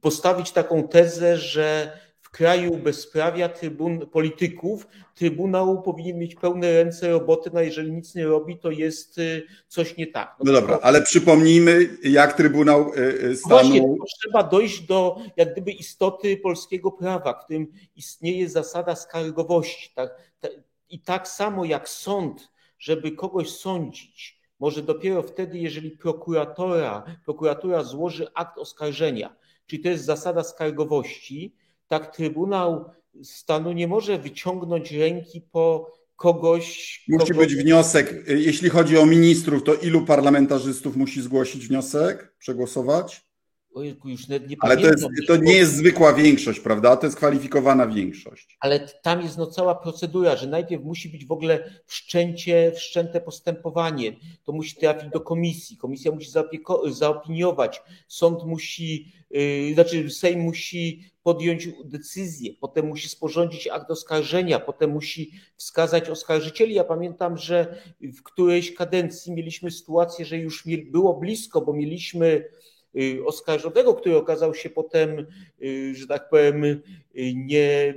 [SPEAKER 2] postawić taką tezę, że kraju bezprawia trybun, polityków, Trybunał powinien mieć pełne ręce roboty, no jeżeli nic nie robi, to jest y, coś nie tak.
[SPEAKER 1] No, no dobra, ale przypomnijmy, jak Trybunał y, y, Stanu... Właśnie,
[SPEAKER 2] trzeba dojść do jak gdyby istoty polskiego prawa, w którym istnieje zasada skargowości. Tak? I tak samo jak sąd, żeby kogoś sądzić, może dopiero wtedy, jeżeli prokuratora, prokuratura złoży akt oskarżenia, czyli to jest zasada skargowości, tak Trybunał Stanu nie może wyciągnąć ręki po kogoś.
[SPEAKER 1] Musi
[SPEAKER 2] kogo...
[SPEAKER 1] być wniosek. Jeśli chodzi o ministrów, to ilu parlamentarzystów musi zgłosić wniosek, przegłosować?
[SPEAKER 2] Ojku, już nie
[SPEAKER 1] Ale to, jest, to nie jest zwykła większość, prawda? To jest kwalifikowana większość.
[SPEAKER 2] Ale tam jest no cała procedura, że najpierw musi być w ogóle wszczęcie, wszczęte postępowanie. To musi trafić do komisji. Komisja musi zaopiniować. Sąd musi, yy, znaczy Sejm musi podjąć decyzję, potem musi sporządzić akt oskarżenia, potem musi wskazać oskarżycieli. Ja pamiętam, że w którejś kadencji mieliśmy sytuację, że już było blisko, bo mieliśmy oskarżonego, który okazał się potem, y, że tak powiem, nie,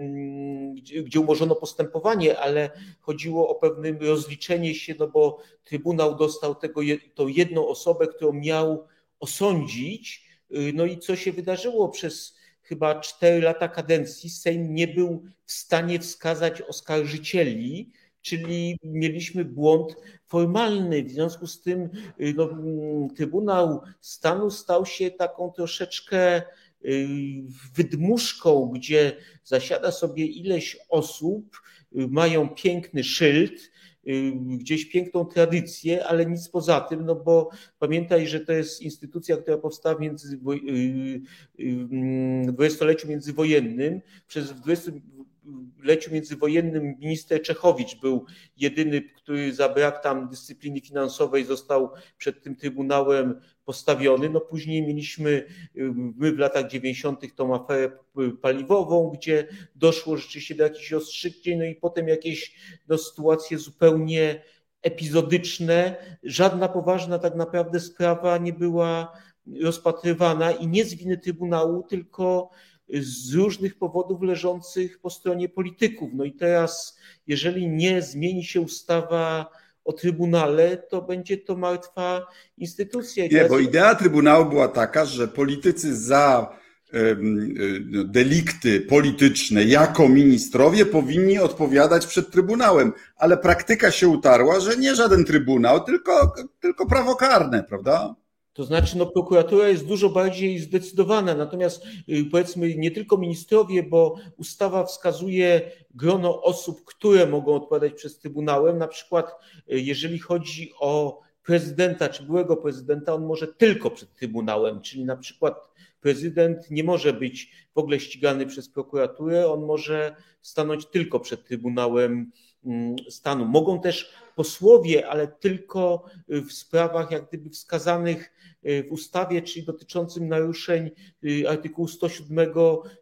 [SPEAKER 2] gdzie umorzono postępowanie, ale chodziło o pewne rozliczenie się, no bo Trybunał dostał tego, tą jedną osobę, którą miał osądzić. No i co się wydarzyło przez chyba cztery lata kadencji? Sejm nie był w stanie wskazać oskarżycieli, czyli mieliśmy błąd formalny. W związku z tym y, no, mm, Trybunał Stanu stał się taką troszeczkę y, wydmuszką, gdzie zasiada sobie ileś osób, y, mają piękny szyld, gdzieś piękną tradycję, ale nic poza tym, no bo pamiętaj, że to jest instytucja, która powstała w między, dwudziestoleciu międzywojennym. Przez 20, leciu międzywojennym minister Czechowicz był jedyny, który za brak tam dyscypliny finansowej został przed tym Trybunałem postawiony. No później mieliśmy my w latach 90. tą aferę paliwową, gdzie doszło rzeczywiście do jakichś rozstrzygnięć, no i potem jakieś no, sytuacje zupełnie epizodyczne. Żadna poważna tak naprawdę sprawa nie była rozpatrywana i nie z winy Trybunału, tylko z różnych powodów leżących po stronie polityków. No i teraz, jeżeli nie zmieni się ustawa o Trybunale, to będzie to martwa instytucja.
[SPEAKER 1] Nie, bo idea Trybunału była taka, że politycy za delikty polityczne jako ministrowie powinni odpowiadać przed Trybunałem, ale praktyka się utarła, że nie żaden Trybunał, tylko, tylko prawo karne, prawda?
[SPEAKER 2] To znaczy, no, prokuratura jest dużo bardziej zdecydowana, natomiast y, powiedzmy nie tylko ministrowie, bo ustawa wskazuje grono osób, które mogą odpowiadać przez Trybunałem. Na przykład, y, jeżeli chodzi o prezydenta czy byłego prezydenta, on może tylko przed Trybunałem, czyli na przykład prezydent nie może być w ogóle ścigany przez prokuraturę, on może stanąć tylko przed Trybunałem Stanu. Mogą też posłowie, ale tylko w sprawach jak gdyby wskazanych y, w ustawie, czyli dotyczącym naruszeń y, artykułu 107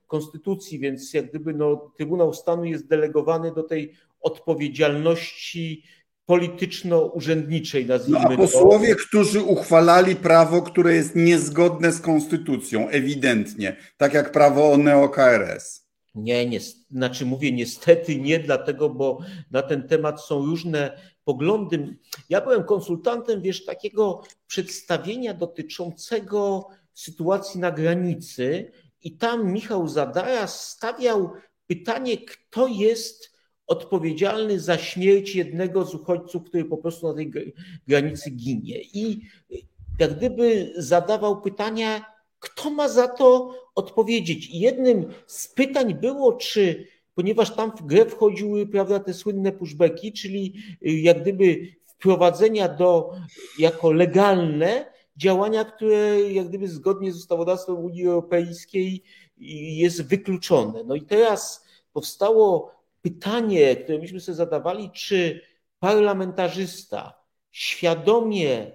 [SPEAKER 2] Konstytucji, więc jak gdyby no, Trybunał Stanu jest delegowany do tej odpowiedzialności polityczno-urzędniczej, nazwijmy
[SPEAKER 1] no, a posłowie, to. którzy uchwalali prawo, które jest niezgodne z konstytucją, ewidentnie, tak jak prawo o neo-KRS.
[SPEAKER 2] Nie, nie, znaczy mówię niestety nie, dlatego, bo na ten temat są różne poglądy. Ja byłem konsultantem, wiesz, takiego przedstawienia dotyczącego sytuacji na granicy i tam Michał Zadara stawiał pytanie, kto jest odpowiedzialny za śmierć jednego z uchodźców, który po prostu na tej granicy ginie. I jak gdyby zadawał pytania, kto ma za to odpowiedzieć? Jednym z pytań było, czy, ponieważ tam w grę wchodziły prawda, te słynne pushbacki, czyli y, jak gdyby wprowadzenia do, jako legalne działania, które jak gdyby zgodnie z ustawodawstwem Unii Europejskiej jest wykluczone. No i teraz powstało pytanie, które myśmy sobie zadawali, czy parlamentarzysta świadomie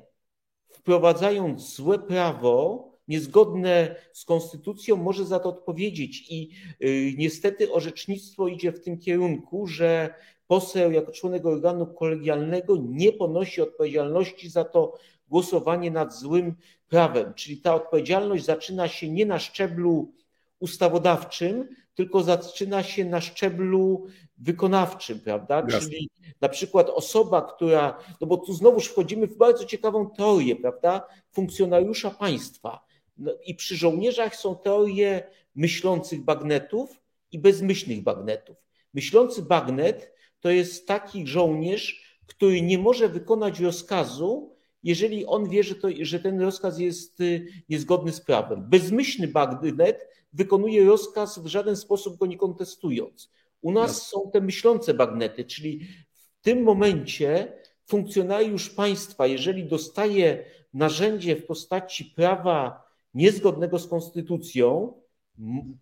[SPEAKER 2] wprowadzając złe prawo, niezgodne z konstytucją, może za to odpowiedzieć. I y, niestety orzecznictwo idzie w tym kierunku, że poseł jako członek organu kolegialnego nie ponosi odpowiedzialności za to głosowanie nad złym prawem. Czyli ta odpowiedzialność zaczyna się nie na szczeblu ustawodawczym, tylko zaczyna się na szczeblu wykonawczym, prawda? Jasne. Czyli na przykład osoba, która, no bo tu znowuż wchodzimy w bardzo ciekawą teorię, prawda? Funkcjonariusza państwa. No I przy żołnierzach są teorie myślących bagnetów i bezmyślnych bagnetów. Myślący bagnet to jest taki żołnierz, który nie może wykonać rozkazu, jeżeli on wie, że, to, że ten rozkaz jest y, niezgodny z prawem. Bezmyślny bagnet wykonuje rozkaz w żaden sposób go nie kontestując. U nas są te myślące bagnety, czyli w tym momencie funkcjonariusz państwa, jeżeli dostaje narzędzie w postaci prawa niezgodnego z konstytucją,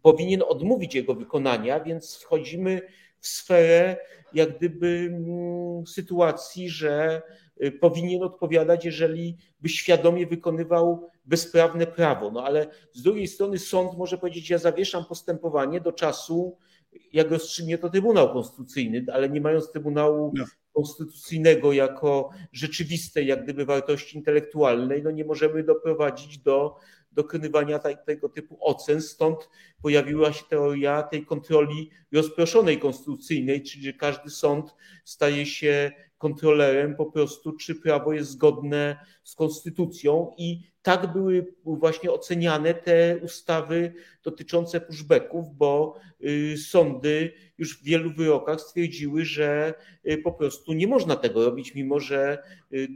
[SPEAKER 2] powinien odmówić jego wykonania, więc wchodzimy w sferę jak gdyby sytuacji, że y, powinien odpowiadać, jeżeli by świadomie wykonywał bezprawne prawo. No ale z drugiej strony sąd może powiedzieć, ja zawieszam postępowanie do czasu, jak rozstrzygnie to Trybunał Konstytucyjny, ale nie mając Trybunału no. Konstytucyjnego jako rzeczywistej jak gdyby wartości intelektualnej, no nie możemy doprowadzić do dokonywania tego typu ocen. Stąd pojawiła się teoria tej kontroli rozproszonej konstytucyjnej, czyli że każdy sąd staje się kontrolerem po prostu, czy prawo jest zgodne z konstytucją i tak były właśnie oceniane te ustawy dotyczące pushbacków, bo y, sądy już w wielu wyrokach stwierdziły, że y, po prostu nie można tego robić, mimo że y,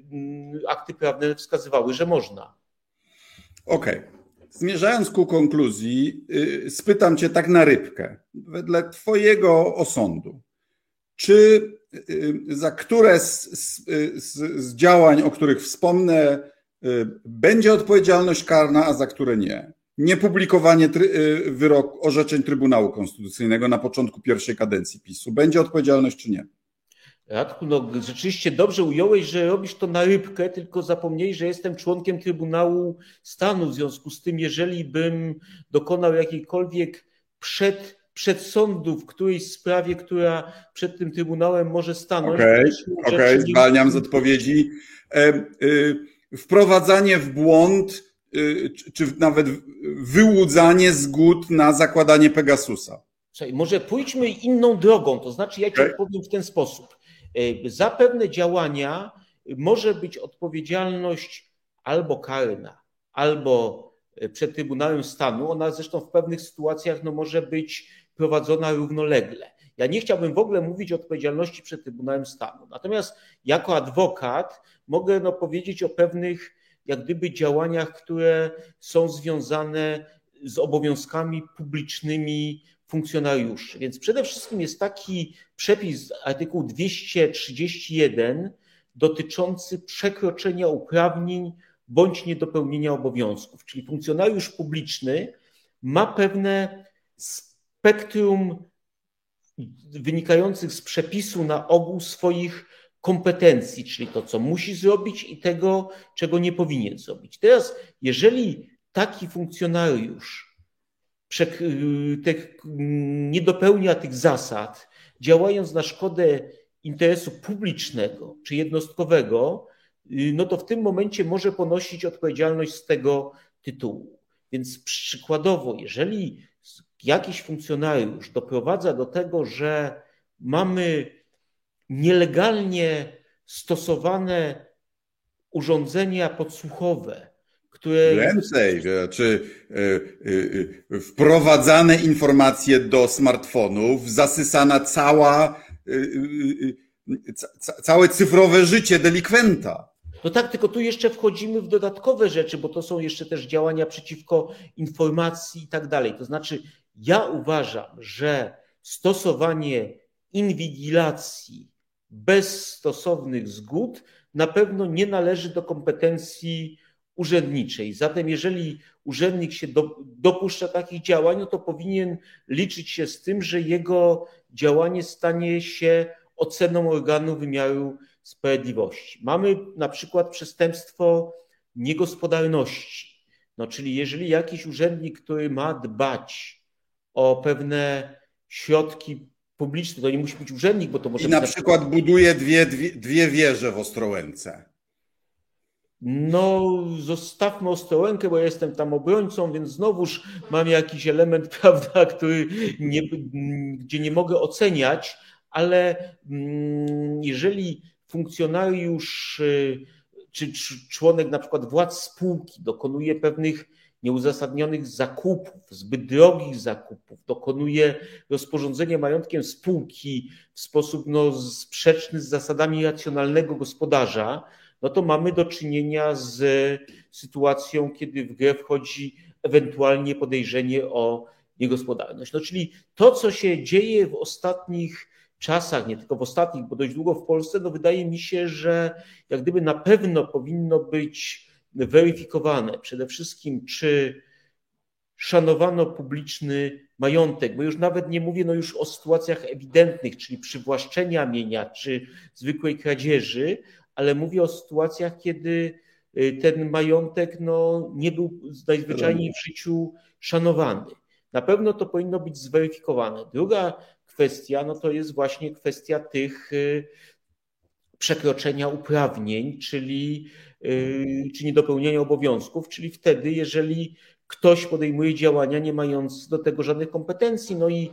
[SPEAKER 2] akty prawne wskazywały, że można.
[SPEAKER 1] Okej. Okay. Zmierzając ku konkluzji, spytam Cię tak na rybkę. Wedle Twojego osądu, czy za które z, z, z działań, o których wspomnę, Y, będzie odpowiedzialność karna, a za które nie. Niepublikowanie y, orzeczeń Trybunału Konstytucyjnego na początku pierwszej kadencji PiSu. Będzie odpowiedzialność czy nie?
[SPEAKER 2] Radku, no rzeczywiście dobrze ująłeś, że robisz to na rybkę, tylko zapomniej, że jestem członkiem Trybunału Stanu. W związku z tym, jeżeli bym dokonał jakiejkolwiek przed, przedsądu w którejś sprawie, która przed tym Trybunałem może stanąć.
[SPEAKER 1] Okej, okay, okay, zwalniam z odpowiedzi. E, y, wprowadzanie w błąd, y, czy nawet wyłudzanie zgód na zakładanie Pegasusa.
[SPEAKER 2] Słuchaj, może pójdźmy inną drogą, to znaczy ja ci odpowiem w ten sposób. Y, za pewne działania może być odpowiedzialność albo karna, albo y, przed Trybunałem Stanu. Ona zresztą w pewnych sytuacjach no, może być prowadzona równolegle. Ja nie chciałbym w ogóle mówić o odpowiedzialności przed Trybunałem Stanu. Natomiast jako adwokat mogę no, powiedzieć o pewnych jak gdyby działaniach, które są związane z obowiązkami publicznymi funkcjonariuszy. Więc przede wszystkim jest taki przepis artykuł 231 dotyczący przekroczenia uprawnień bądź niedopełnienia obowiązków. Czyli funkcjonariusz publiczny ma pewne spektrum wynikających z przepisu na ogół swoich kompetencji, czyli to, co musi zrobić i tego, czego nie powinien zrobić. Teraz, jeżeli taki funkcjonariusz nie dopełnia tych zasad, działając na szkodę interesu publicznego czy jednostkowego, no to w tym momencie może ponosić odpowiedzialność z tego tytułu. Więc przykładowo, jeżeli jakiś funkcjonariusz doprowadza do tego, że mamy nielegalnie stosowane urządzenia podsłuchowe, które.
[SPEAKER 1] Więcej, czy y, y, wprowadzane informacje do smartfonów, zasysana cała, całe cyfrowe życie delikwenta.
[SPEAKER 2] No tak, tylko tu jeszcze wchodzimy w dodatkowe rzeczy, bo to są jeszcze też działania przeciwko informacji i tak dalej. To znaczy, ja uważam, że stosowanie inwigilacji bez stosownych zgód na pewno nie należy do kompetencji urzędniczej. Zatem, jeżeli urzędnik się do, dopuszcza takich działań, no to powinien liczyć się z tym, że jego działanie stanie się oceną organu wymiaru sprawiedliwości. Mamy na przykład przestępstwo niegospodarności. No, czyli jeżeli jakiś urzędnik, który ma dbać o pewne środki publiczne, to nie musi być urzędnik, bo to może
[SPEAKER 1] I na przykład buduje dwie, dwie, dwie wieże w Ostrołęce.
[SPEAKER 2] No, zostawmy Ostrołękę, bo ja jestem tam obrońcą, więc znowuż mam jakiś element, prawda, który nie, gdzie nie mogę oceniać, ale mm, jeżeli funkcjonariusz y, czy członek na przykład władz spółki dokonuje pewnych nieuzasadnionych zakupów, zbyt drogich zakupów, dokonuje rozporządzenia majątkiem spółki w sposób no, sprzeczny z zasadami racjonalnego gospodarza, no to mamy do czynienia z sytuacją, kiedy w grę wchodzi ewentualnie podejrzenie o niegospodarność. No, czyli to, co się dzieje w ostatnich czasach, nie tylko w ostatnich, bo dość długo w Polsce, no wydaje mi się, że jak gdyby na pewno powinno być weryfikowane. Przede wszystkim, czy szanowano publiczny majątek, bo już nawet nie mówię no już o sytuacjach ewidentnych, czyli przywłaszczenia mienia, czy zwykłej kradzieży, ale mówię o sytuacjach, kiedy y, ten majątek no, nie był najzwyczajniej w życiu szanowany. Na pewno to powinno być zweryfikowane. Druga kwestia no to jest właśnie kwestia tych y, przekroczenia uprawnień, czyli czy niedopełnienia obowiązków, czyli wtedy, jeżeli ktoś podejmuje działania nie mając do tego żadnych kompetencji. No i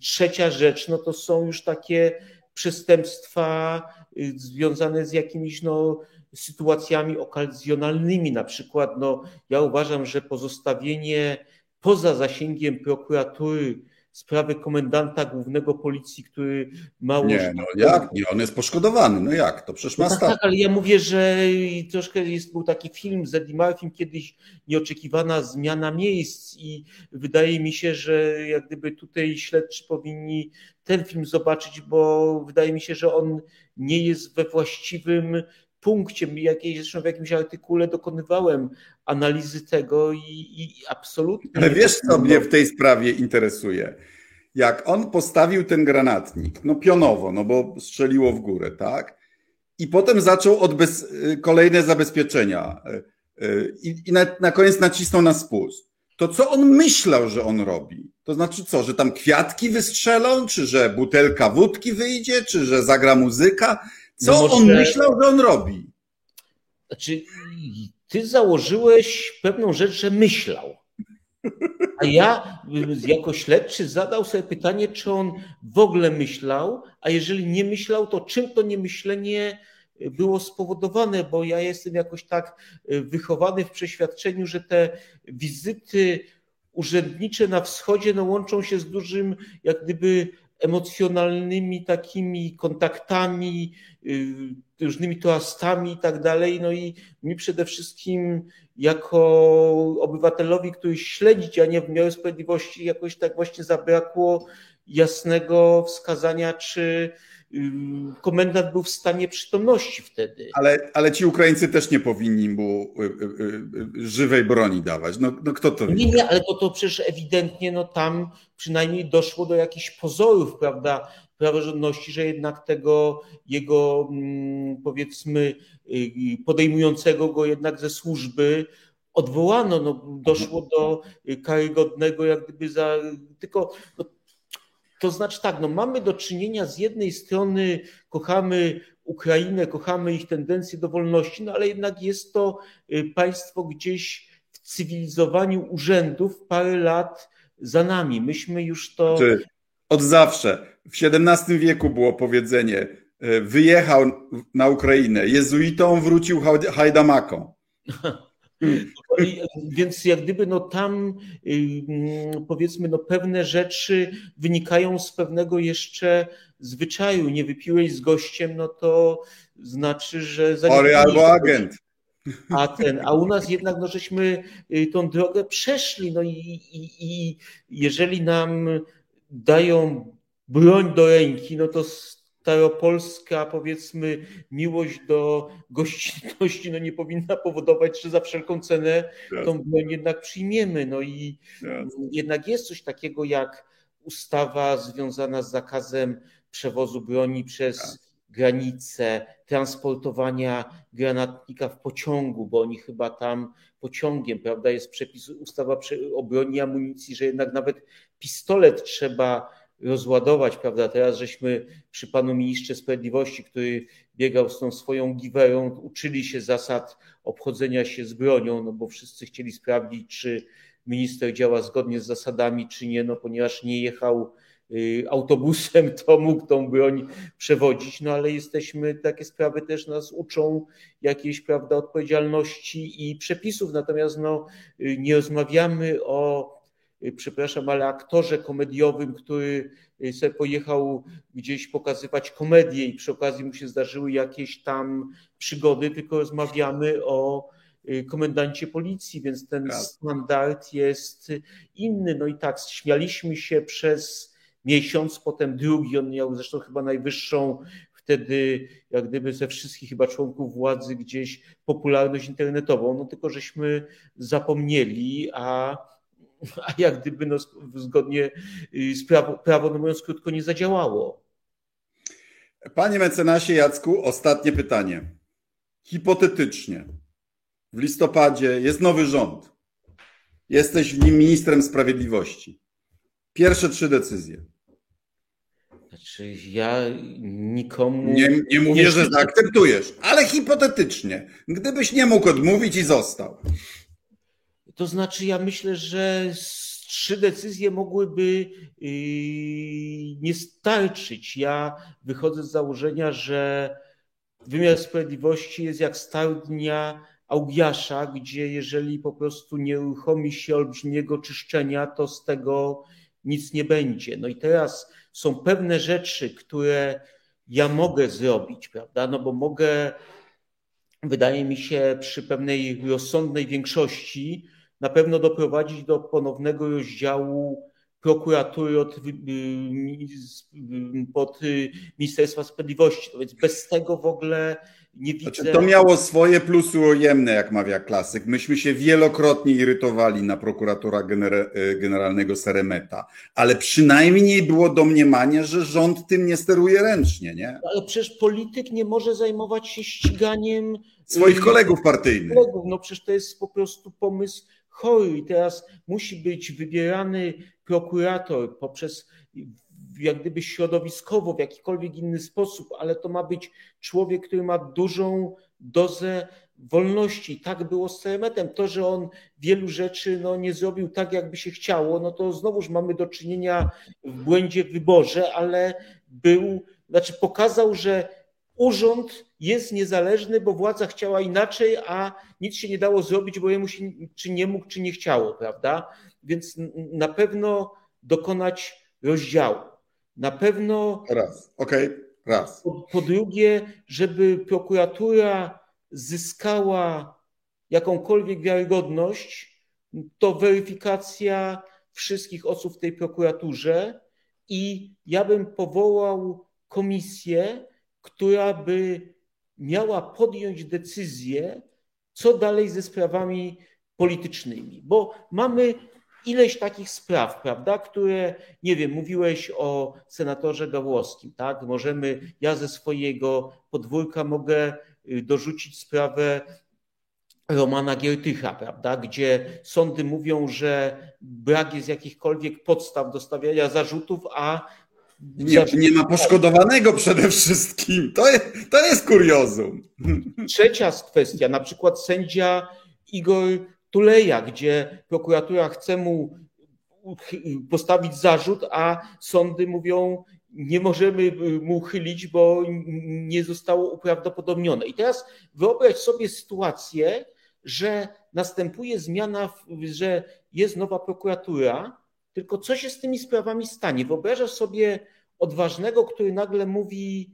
[SPEAKER 2] trzecia rzecz, no to są już takie przestępstwa y, związane z jakimiś no, sytuacjami okazjonalnymi. Na przykład, no, ja uważam, że pozostawienie poza zasięgiem prokuratury sprawy komendanta głównego policji, który ma
[SPEAKER 1] Nie, no jak? Nie, on jest poszkodowany. No jak? To przecież ma
[SPEAKER 2] no tak, tak, ale ja mówię, że troszkę jest, był taki film z Eddie Murphym kiedyś nieoczekiwana zmiana miejsc i wydaje mi się, że jak gdyby tutaj śledczy powinni ten film zobaczyć, bo wydaje mi się, że on nie jest we właściwym punkcie. Jakiej, zresztą w jakimś artykule dokonywałem analizy tego i, i absolutnie.
[SPEAKER 1] Ale wiesz, co mnie w tej sprawie interesuje? Jak on postawił ten granatnik, no pionowo, no bo strzeliło w górę, tak? I potem zaczął od bez, kolejne zabezpieczenia y, y, i, i na, na koniec nacisnął na spust. To co on myślał, że on robi? To znaczy co, że tam kwiatki wystrzelą, czy że butelka wódki wyjdzie, czy że zagra muzyka? Co no może... on myślał, że on robi?
[SPEAKER 2] Znaczy, ty założyłeś pewną rzecz, że myślał. A ja jako śledczy zadał sobie pytanie, czy on w ogóle myślał, a jeżeli nie myślał, to czym to niemyślenie było spowodowane, bo ja jestem jakoś tak wychowany w przeświadczeniu, że te wizyty urzędnicze na wschodzie no, łączą się z dużym jak gdyby emocjonalnymi takimi kontaktami, y, różnymi toastami i tak dalej. No i mi przede wszystkim jako obywatelowi, który śledzi działania wymiaru sprawiedliwości, jakoś tak właśnie zabrakło jasnego wskazania, czy komendant był w stanie przytomności wtedy.
[SPEAKER 1] Ale, ale ci Ukraińcy też nie powinni mu y, y, y, żywej broni dawać. No, no kto to
[SPEAKER 2] Nie, nie, ale to, to przecież ewidentnie no, tam przynajmniej doszło do jakichś pozorów, prawda, praworządności, że jednak tego jego mm, powiedzmy podejmującego go jednak ze służby odwołano. No, doszło do karygodnego jak gdyby za... Tylko no, to znaczy tak, no mamy do czynienia z jednej strony, kochamy Ukrainę, kochamy ich tendencję do wolności, no ale jednak jest to y, państwo gdzieś w cywilizowaniu urzędów parę lat za nami. Myśmy już to.
[SPEAKER 1] Od zawsze. W XVII wieku było powiedzenie: y, wyjechał na Ukrainę, jezuitą wrócił hajdamaką.
[SPEAKER 2] Więc jak gdyby no tam y, powiedzmy no pewne rzeczy wynikają z pewnego jeszcze zwyczaju. Nie wypiłeś z gościem, no to znaczy, że...
[SPEAKER 1] Chory albo agent.
[SPEAKER 2] A, ten, a u nas jednak no, żeśmy y, tą drogę przeszli. No i, i, i jeżeli nam dają broń do ręki, no to staropolska, powiedzmy, miłość do gościnności no nie powinna powodować, że za wszelką cenę tą broń jednak przyjmiemy. No i jednak jest coś takiego jak ustawa związana z zakazem przewozu broni przez granicę, transportowania granatnika w pociągu, bo oni chyba tam pociągiem, prawda, jest przepis, ustawa o broni i amunicji, że jednak nawet pistolet trzeba rozładować, prawda? Teraz żeśmy przy panu ministrze sprawiedliwości, który biegał z tą swoją giwerą, uczyli się zasad obchodzenia się z bronią, no bo wszyscy chcieli sprawdzić, czy minister działa zgodnie z zasadami, czy nie, no ponieważ nie jechał y, autobusem, to mógł tą broń przewodzić, no ale jesteśmy, takie sprawy też nas uczą jakiejś, prawda, odpowiedzialności i przepisów, natomiast no, y, nie rozmawiamy o przepraszam, ale aktorze komediowym, który y, sobie pojechał gdzieś pokazywać komedię i przy okazji mu się zdarzyły jakieś tam przygody, tylko rozmawiamy o y, komendancie policji, więc ten tak. standard jest inny. No i tak, śmialiśmy się przez miesiąc, potem drugi, on miał zresztą chyba najwyższą wtedy, jak gdyby ze wszystkich chyba członków władzy gdzieś popularność internetową, no tylko żeśmy zapomnieli, a a jak gdyby no, zgodnie y, z prawo, prawo, no mówiąc krótko, nie zadziałało.
[SPEAKER 1] Panie mecenasie Jacku, ostatnie pytanie. Hipotetycznie, w listopadzie jest nowy rząd. Jesteś w nim ministrem sprawiedliwości. Pierwsze trzy decyzje.
[SPEAKER 2] Znaczy, Czy ja nikomu.
[SPEAKER 1] Nie, nie mówię, nie że zaakceptujesz, ale hipotetycznie. Gdybyś nie mógł odmówić i został.
[SPEAKER 2] To znaczy, ja myślę, że trzy decyzje mogłyby yy, nie starczyć. Ja wychodzę z założenia, że wymiar sprawiedliwości jest jak dnia Augiasza, gdzie jeżeli po prostu nie uruchomi się olbrzymiego czyszczenia, to z tego nic nie będzie. No i teraz są pewne rzeczy, które ja mogę zrobić, prawda? No bo mogę, wydaje mi się, przy pewnej rozsądnej większości na pewno doprowadzić do ponownego rozdziału prokuratury od, y, y, pod y, Ministerstwa Sprawiedliwości. To więc bez tego w ogóle nie widzę. Znaczy,
[SPEAKER 1] to miało swoje plusy ujemne, jak mawia klasyk. Myśmy się wielokrotnie irytowali na prokuratora generalnego Seremeta, ale przynajmniej było domniemanie, że rząd tym nie steruje ręcznie, nie?
[SPEAKER 2] Ale przecież polityk nie może zajmować się ściganiem
[SPEAKER 1] swoich kolegów partyjnych. Kolegów.
[SPEAKER 2] No przecież to jest po prostu pomysł chory i teraz musi być wybierany prokurator poprzez jak gdyby środowiskowo, w jakikolwiek inny sposób, ale to ma być człowiek, który ma dużą dozę wolności. Tak było z Ceremetem. To, że on wielu rzeczy no, nie zrobił tak, jakby się chciało, no to znowuż mamy do czynienia w błędzie w wyborze, ale był, znaczy pokazał, że urząd jest niezależny, bo władza chciała inaczej, a nic się nie dało zrobić, bo jemu się czy nie mógł, czy nie chciało, prawda? Więc na pewno dokonać rozdziału. Na pewno.
[SPEAKER 1] Raz, okej, okay. raz.
[SPEAKER 2] Po, po drugie, żeby prokuratura zyskała jakąkolwiek wiarygodność, to weryfikacja wszystkich osób w tej prokuraturze i ja bym powołał komisję, która by miała podjąć decyzję, co dalej ze sprawami politycznymi, bo mamy ileś takich spraw, prawda, które, nie wiem, mówiłeś o senatorze Gawłowskim, tak? Możemy, ja ze swojego podwórka mogę y, dorzucić sprawę Romana Giertycha, prawda, gdzie sądy mówią, że brak jest jakichkolwiek podstaw do stawiania zarzutów, a
[SPEAKER 1] nie, nie, ma poszkodowanego przede wszystkim. To jest, to jest kuriozum.
[SPEAKER 2] Trzecia kwestia, na przykład sędzia Igor Tuleja, gdzie prokuratura chce mu postawić zarzut, a sądy mówią, nie możemy mu chylić, bo nie zostało uprawdopodobnione. I teraz wyobraź sobie sytuację, że następuje zmiana, że jest nowa prokuratura, tylko co się z tymi sprawami stanie? Wyobrażasz sobie odważnego, który nagle mówi,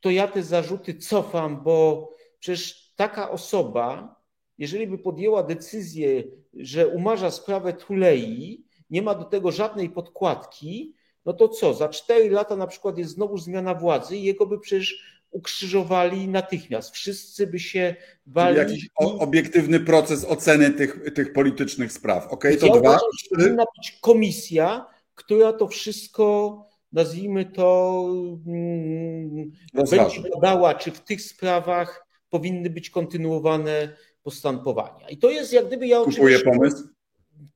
[SPEAKER 2] to ja te zarzuty cofam, bo przecież taka osoba, jeżeli by podjęła decyzję, że umarza sprawę Tulei, nie ma do tego żadnej podkładki, no to co? Za cztery lata na przykład jest znowu zmiana władzy i jego by przecież ukrzyżowali natychmiast. Wszyscy by się bali.
[SPEAKER 1] Jakiś obiektywny proces oceny tych, tych politycznych spraw. Okay,
[SPEAKER 2] to ja dwa. Uważam, że powinna być komisja, która to wszystko, nazwijmy to, hmm, będzie badała, czy w tych sprawach powinny być kontynuowane postępowania. I to jest jak gdyby ja
[SPEAKER 1] Kupuję pomysł.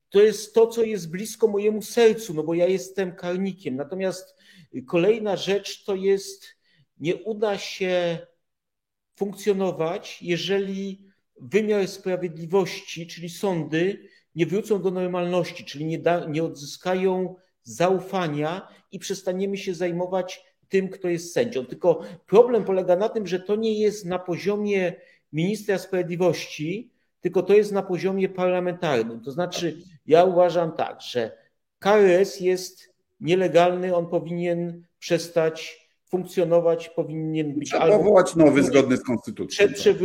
[SPEAKER 2] To jest to, co jest blisko mojemu sercu, no bo ja jestem karnikiem. Natomiast kolejna rzecz to jest, nie uda się funkcjonować, jeżeli wymiar sprawiedliwości, czyli sądy, nie wrócą do normalności, czyli nie, da, nie odzyskają zaufania i przestaniemy się zajmować tym, kto jest sędzią. Tylko problem polega na tym, że to nie jest na poziomie ministra sprawiedliwości, tylko to jest na poziomie parlamentarnym. To znaczy, ja uważam tak, że KRS jest nielegalny, on powinien przestać funkcjonować, powinien być
[SPEAKER 1] Trzeba albo powołać nowy zgodny z konstytucją.
[SPEAKER 2] Przed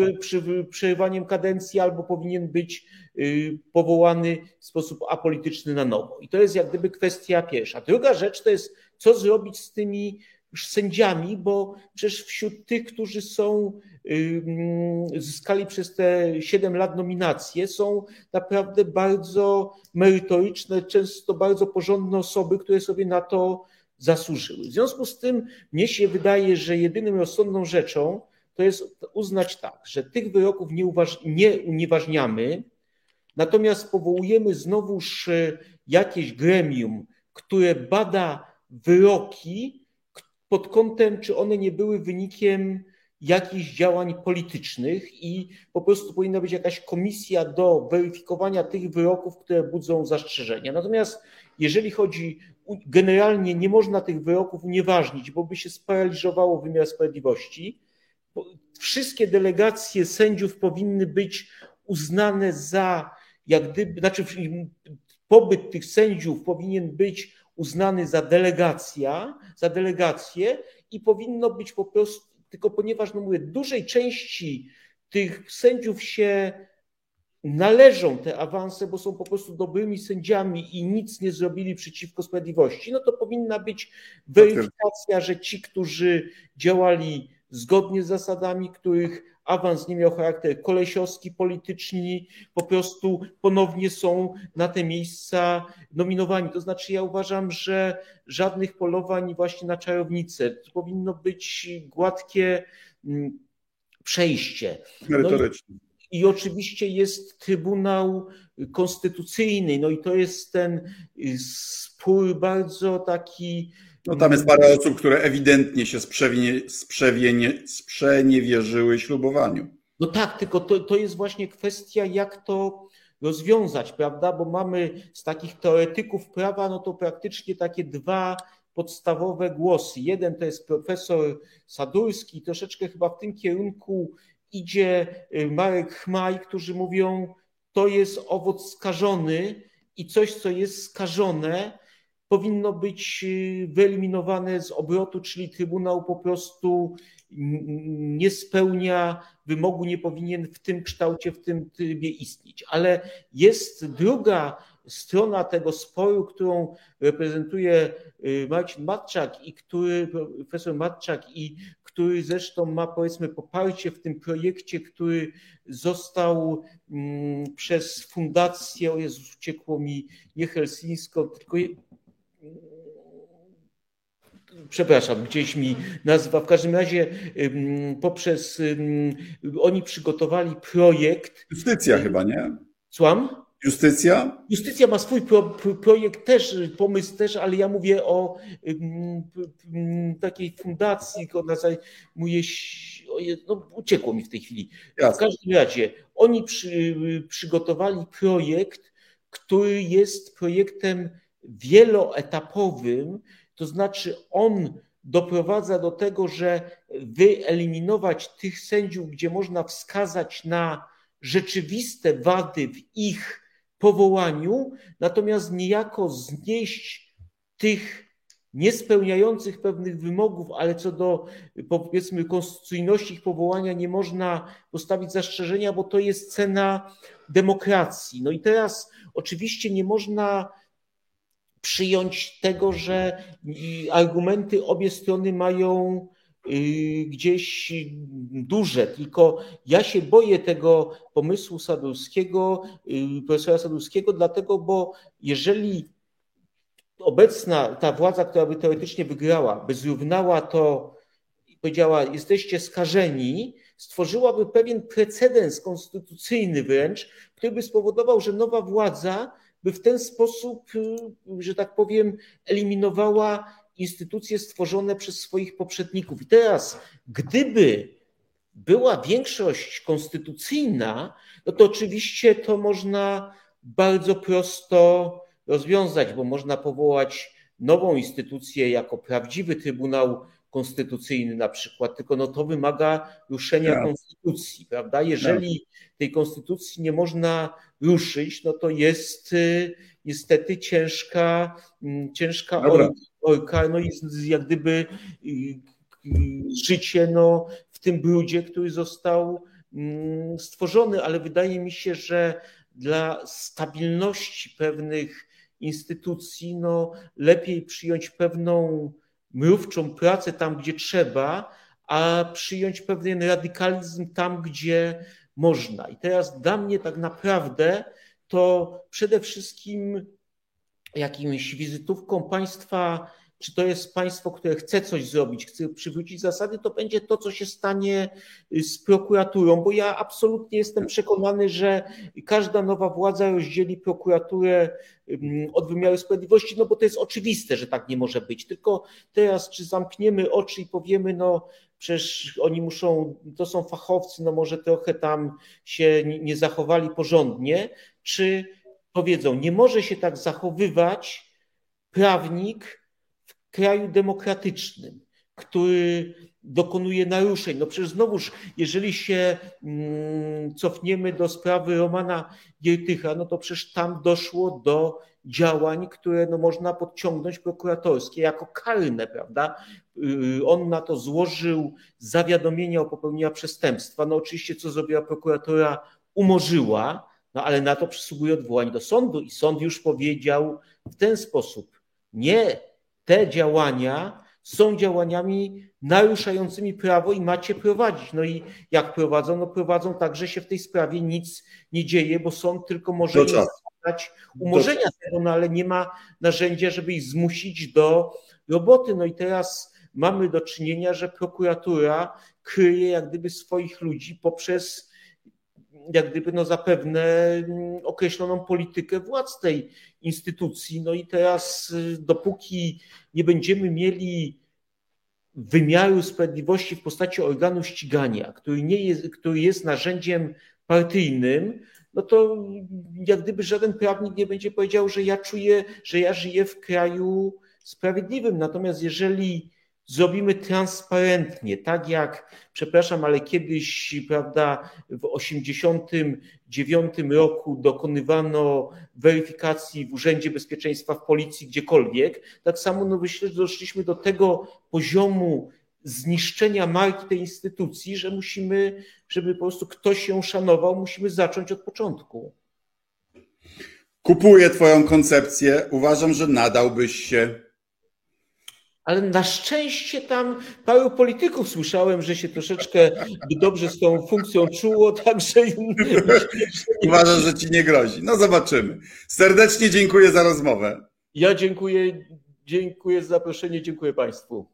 [SPEAKER 2] przerywaniem kadencji albo powinien być y, powołany w sposób apolityczny na nowo. I to jest jak gdyby kwestia pierwsza. Druga rzecz to jest, co zrobić z tymi sędziami, bo przecież wśród tych, którzy są, zyskali przez te 7 lat nominacje, są naprawdę bardzo merytoryczne, często bardzo porządne osoby, które sobie na to zasłużyły. W związku z tym mnie się wydaje, że jedynym rozsądną rzeczą to jest uznać tak, że tych wyroków nie, uważ, nie unieważniamy, natomiast powołujemy znowuż jakieś gremium, które bada wyroki, pod kątem, czy one nie były wynikiem jakichś działań politycznych i po prostu powinna być jakaś komisja do weryfikowania tych wyroków, które budzą zastrzeżenia. Natomiast jeżeli chodzi, generalnie nie można tych wyroków unieważnić, bo by się sparaliżowało wymiar sprawiedliwości. Wszystkie delegacje sędziów powinny być uznane za, jak gdyby, znaczy pobyt tych sędziów powinien być uznany za delegacja, za delegację i powinno być po prostu, tylko ponieważ, no mówię, dużej części tych sędziów się należą te awanse, bo są po prostu dobrymi sędziami i nic nie zrobili przeciwko sprawiedliwości, no to powinna być weryfikacja, że ci, którzy działali zgodnie z zasadami, których awans nie miał charakter kolesiowski, polityczni, po prostu ponownie są na te miejsca nominowani. To znaczy ja uważam, że żadnych polowań właśnie na czarownicę. To powinno być gładkie mm, przejście.
[SPEAKER 1] Merytoryczne.
[SPEAKER 2] No i, oczywiście jest Trybunał Konstytucyjny, no i to jest ten spór bardzo taki
[SPEAKER 1] no tam jest parę osób, które ewidentnie się sprzewienie, sprzewienie, sprzeniewierzyły ślubowaniu.
[SPEAKER 2] No tak, tylko to, to jest właśnie kwestia, jak to rozwiązać, prawda? Bo mamy z takich teoretyków prawa, no to praktycznie takie dwa podstawowe głosy. Jeden to jest profesor Sadurski, troszeczkę chyba w tym kierunku idzie y, Marek Chmaj, którzy mówią, to jest owoc skażony i coś, co jest skażone, powinno być y, wyeliminowane z obrotu, czyli Trybunał po prostu nie spełnia wymogu, nie powinien w tym kształcie, w tym trybie istnieć. Ale jest druga strona tego sporu, którą reprezentuje y, Marcin Matczak i który, profesor Matczak i który zresztą ma powiedzmy poparcie w tym projekcie, który został mm, przez fundację, o Jezus, uciekło mi nie helsińską, tylko przepraszam, gdzieś mi nazwa, w każdym razie poprzez, oni przygotowali projekt.
[SPEAKER 1] Justycja chyba, nie?
[SPEAKER 2] Słucham?
[SPEAKER 1] Justycja?
[SPEAKER 2] Justycja ma swój pro, projekt też, pomysł też, ale ja mówię o takiej fundacji, która zajmuje się, no uciekło mi w tej chwili. Jasne. W każdym razie oni przy, przygotowali projekt, który jest projektem wieloetapowym, to znaczy on doprowadza do tego, że wyeliminować tych sędziów, gdzie można wskazać na rzeczywiste wady w ich powołaniu, natomiast niejako znieść tych niespełniających pewnych wymogów, ale co do powiedzmy konstytucyjności ich powołania nie można postawić zastrzeżenia, bo to jest cena demokracji. No i teraz oczywiście nie można przyjąć tego, że argumenty obie strony mają gdzieś duże, tylko ja się boję tego pomysłu Sadurskiego, y, profesora Sadurskiego, dlatego, bo jeżeli obecna ta władza, która by teoretycznie wygrała, by zrównała to powiedziała, jesteście skażeni, stworzyłaby pewien precedens konstytucyjny wręcz, który by spowodował, że nowa władza by w ten sposób, y, że tak powiem, eliminowała instytucje stworzone przez swoich poprzedników. I teraz, gdyby była większość konstytucyjna, no to oczywiście to można bardzo prosto rozwiązać, bo można powołać nową instytucję jako prawdziwy Trybunał Konstytucyjny na przykład, tylko no to wymaga ruszenia tak. konstytucji, prawda? Jeżeli tak. tej konstytucji nie można ruszyć, no to jest y, niestety ciężka, mm, ciężka orka, no i jak gdyby życie no, w tym brudzie, który został mm, stworzony, ale wydaje mi się, że dla stabilności pewnych instytucji, no, lepiej przyjąć pewną mrówczą pracę tam, gdzie trzeba, a przyjąć pewien radykalizm tam, gdzie można. I teraz dla mnie tak naprawdę to przede wszystkim jakimś wizytówką państwa czy to jest państwo, które chce coś zrobić, chce przywrócić zasady, to będzie to, co się stanie z prokuraturą, bo ja absolutnie jestem przekonany, że każda nowa władza rozdzieli prokuraturę od wymiaru sprawiedliwości, no bo to jest oczywiste, że tak nie może być. Tylko teraz, czy zamkniemy oczy i powiemy, no przecież oni muszą, to są fachowcy, no może trochę tam się nie zachowali porządnie, czy powiedzą, nie może się tak zachowywać prawnik w kraju demokratycznym, który dokonuje naruszeń. No przecież znowuż, jeżeli się mm, cofniemy do sprawy Romana Giertycha, no to przecież tam doszło do działań, które no można podciągnąć prokuratorskie jako karne, prawda? Y, on na to złożył zawiadomienie o popełnieniu przestępstwa. No oczywiście, co zrobiła prokuratora, umorzyła, no ale na to przysługuje odwołanie do sądu i sąd już powiedział w ten sposób, nie, te działania są działaniami naruszającymi prawo i macie prowadzić. No i jak prowadzą? No prowadzą tak, że się w tej sprawie nic nie dzieje, bo sąd tylko może dać umorzenia tego, no ale nie ma narzędzia, żeby ich zmusić do roboty. No i teraz mamy do czynienia, że prokuratura kryje jak gdyby swoich ludzi poprzez jak gdyby no zapewne określoną politykę władz tej instytucji. No i teraz dopóki nie będziemy mieli wymiaru sprawiedliwości w postaci organu ścigania, który, nie jest, który jest narzędziem partyjnym, no to jak gdyby żaden prawnik nie będzie powiedział, że ja czuję, że ja żyję w kraju sprawiedliwym. Natomiast jeżeli zrobimy transparentnie, tak jak, przepraszam, ale kiedyś, prawda, w 89 roku dokonywano weryfikacji w Urzędzie Bezpieczeństwa w Policji gdziekolwiek, tak samo no myślę, że doszliśmy do tego poziomu zniszczenia marki tej instytucji, że musimy, żeby po prostu ktoś ją szanował, musimy zacząć od początku.
[SPEAKER 1] Kupuję Twoją koncepcję. Uważam, że nadałbyś się
[SPEAKER 2] ale na szczęście tam paru polityków słyszałem, że się troszeczkę dobrze z tą funkcją czuło, także.
[SPEAKER 1] Uważam, że ci nie grozi. No zobaczymy. Serdecznie dziękuję za rozmowę.
[SPEAKER 2] Ja dziękuję, dziękuję za zaproszenie, dziękuję Państwu.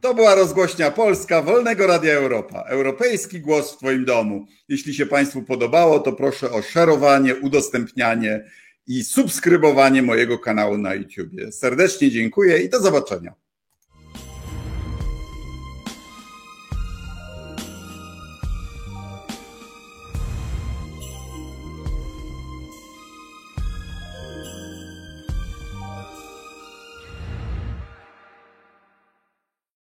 [SPEAKER 1] To była rozgłośnia Polska Wolnego Radia Europa. Europejski głos w Twoim domu. Jeśli się Państwu podobało, to proszę o szerowanie, udostępnianie i subskrybowanie mojego kanału na YouTube. Serdecznie dziękuję i do zobaczenia.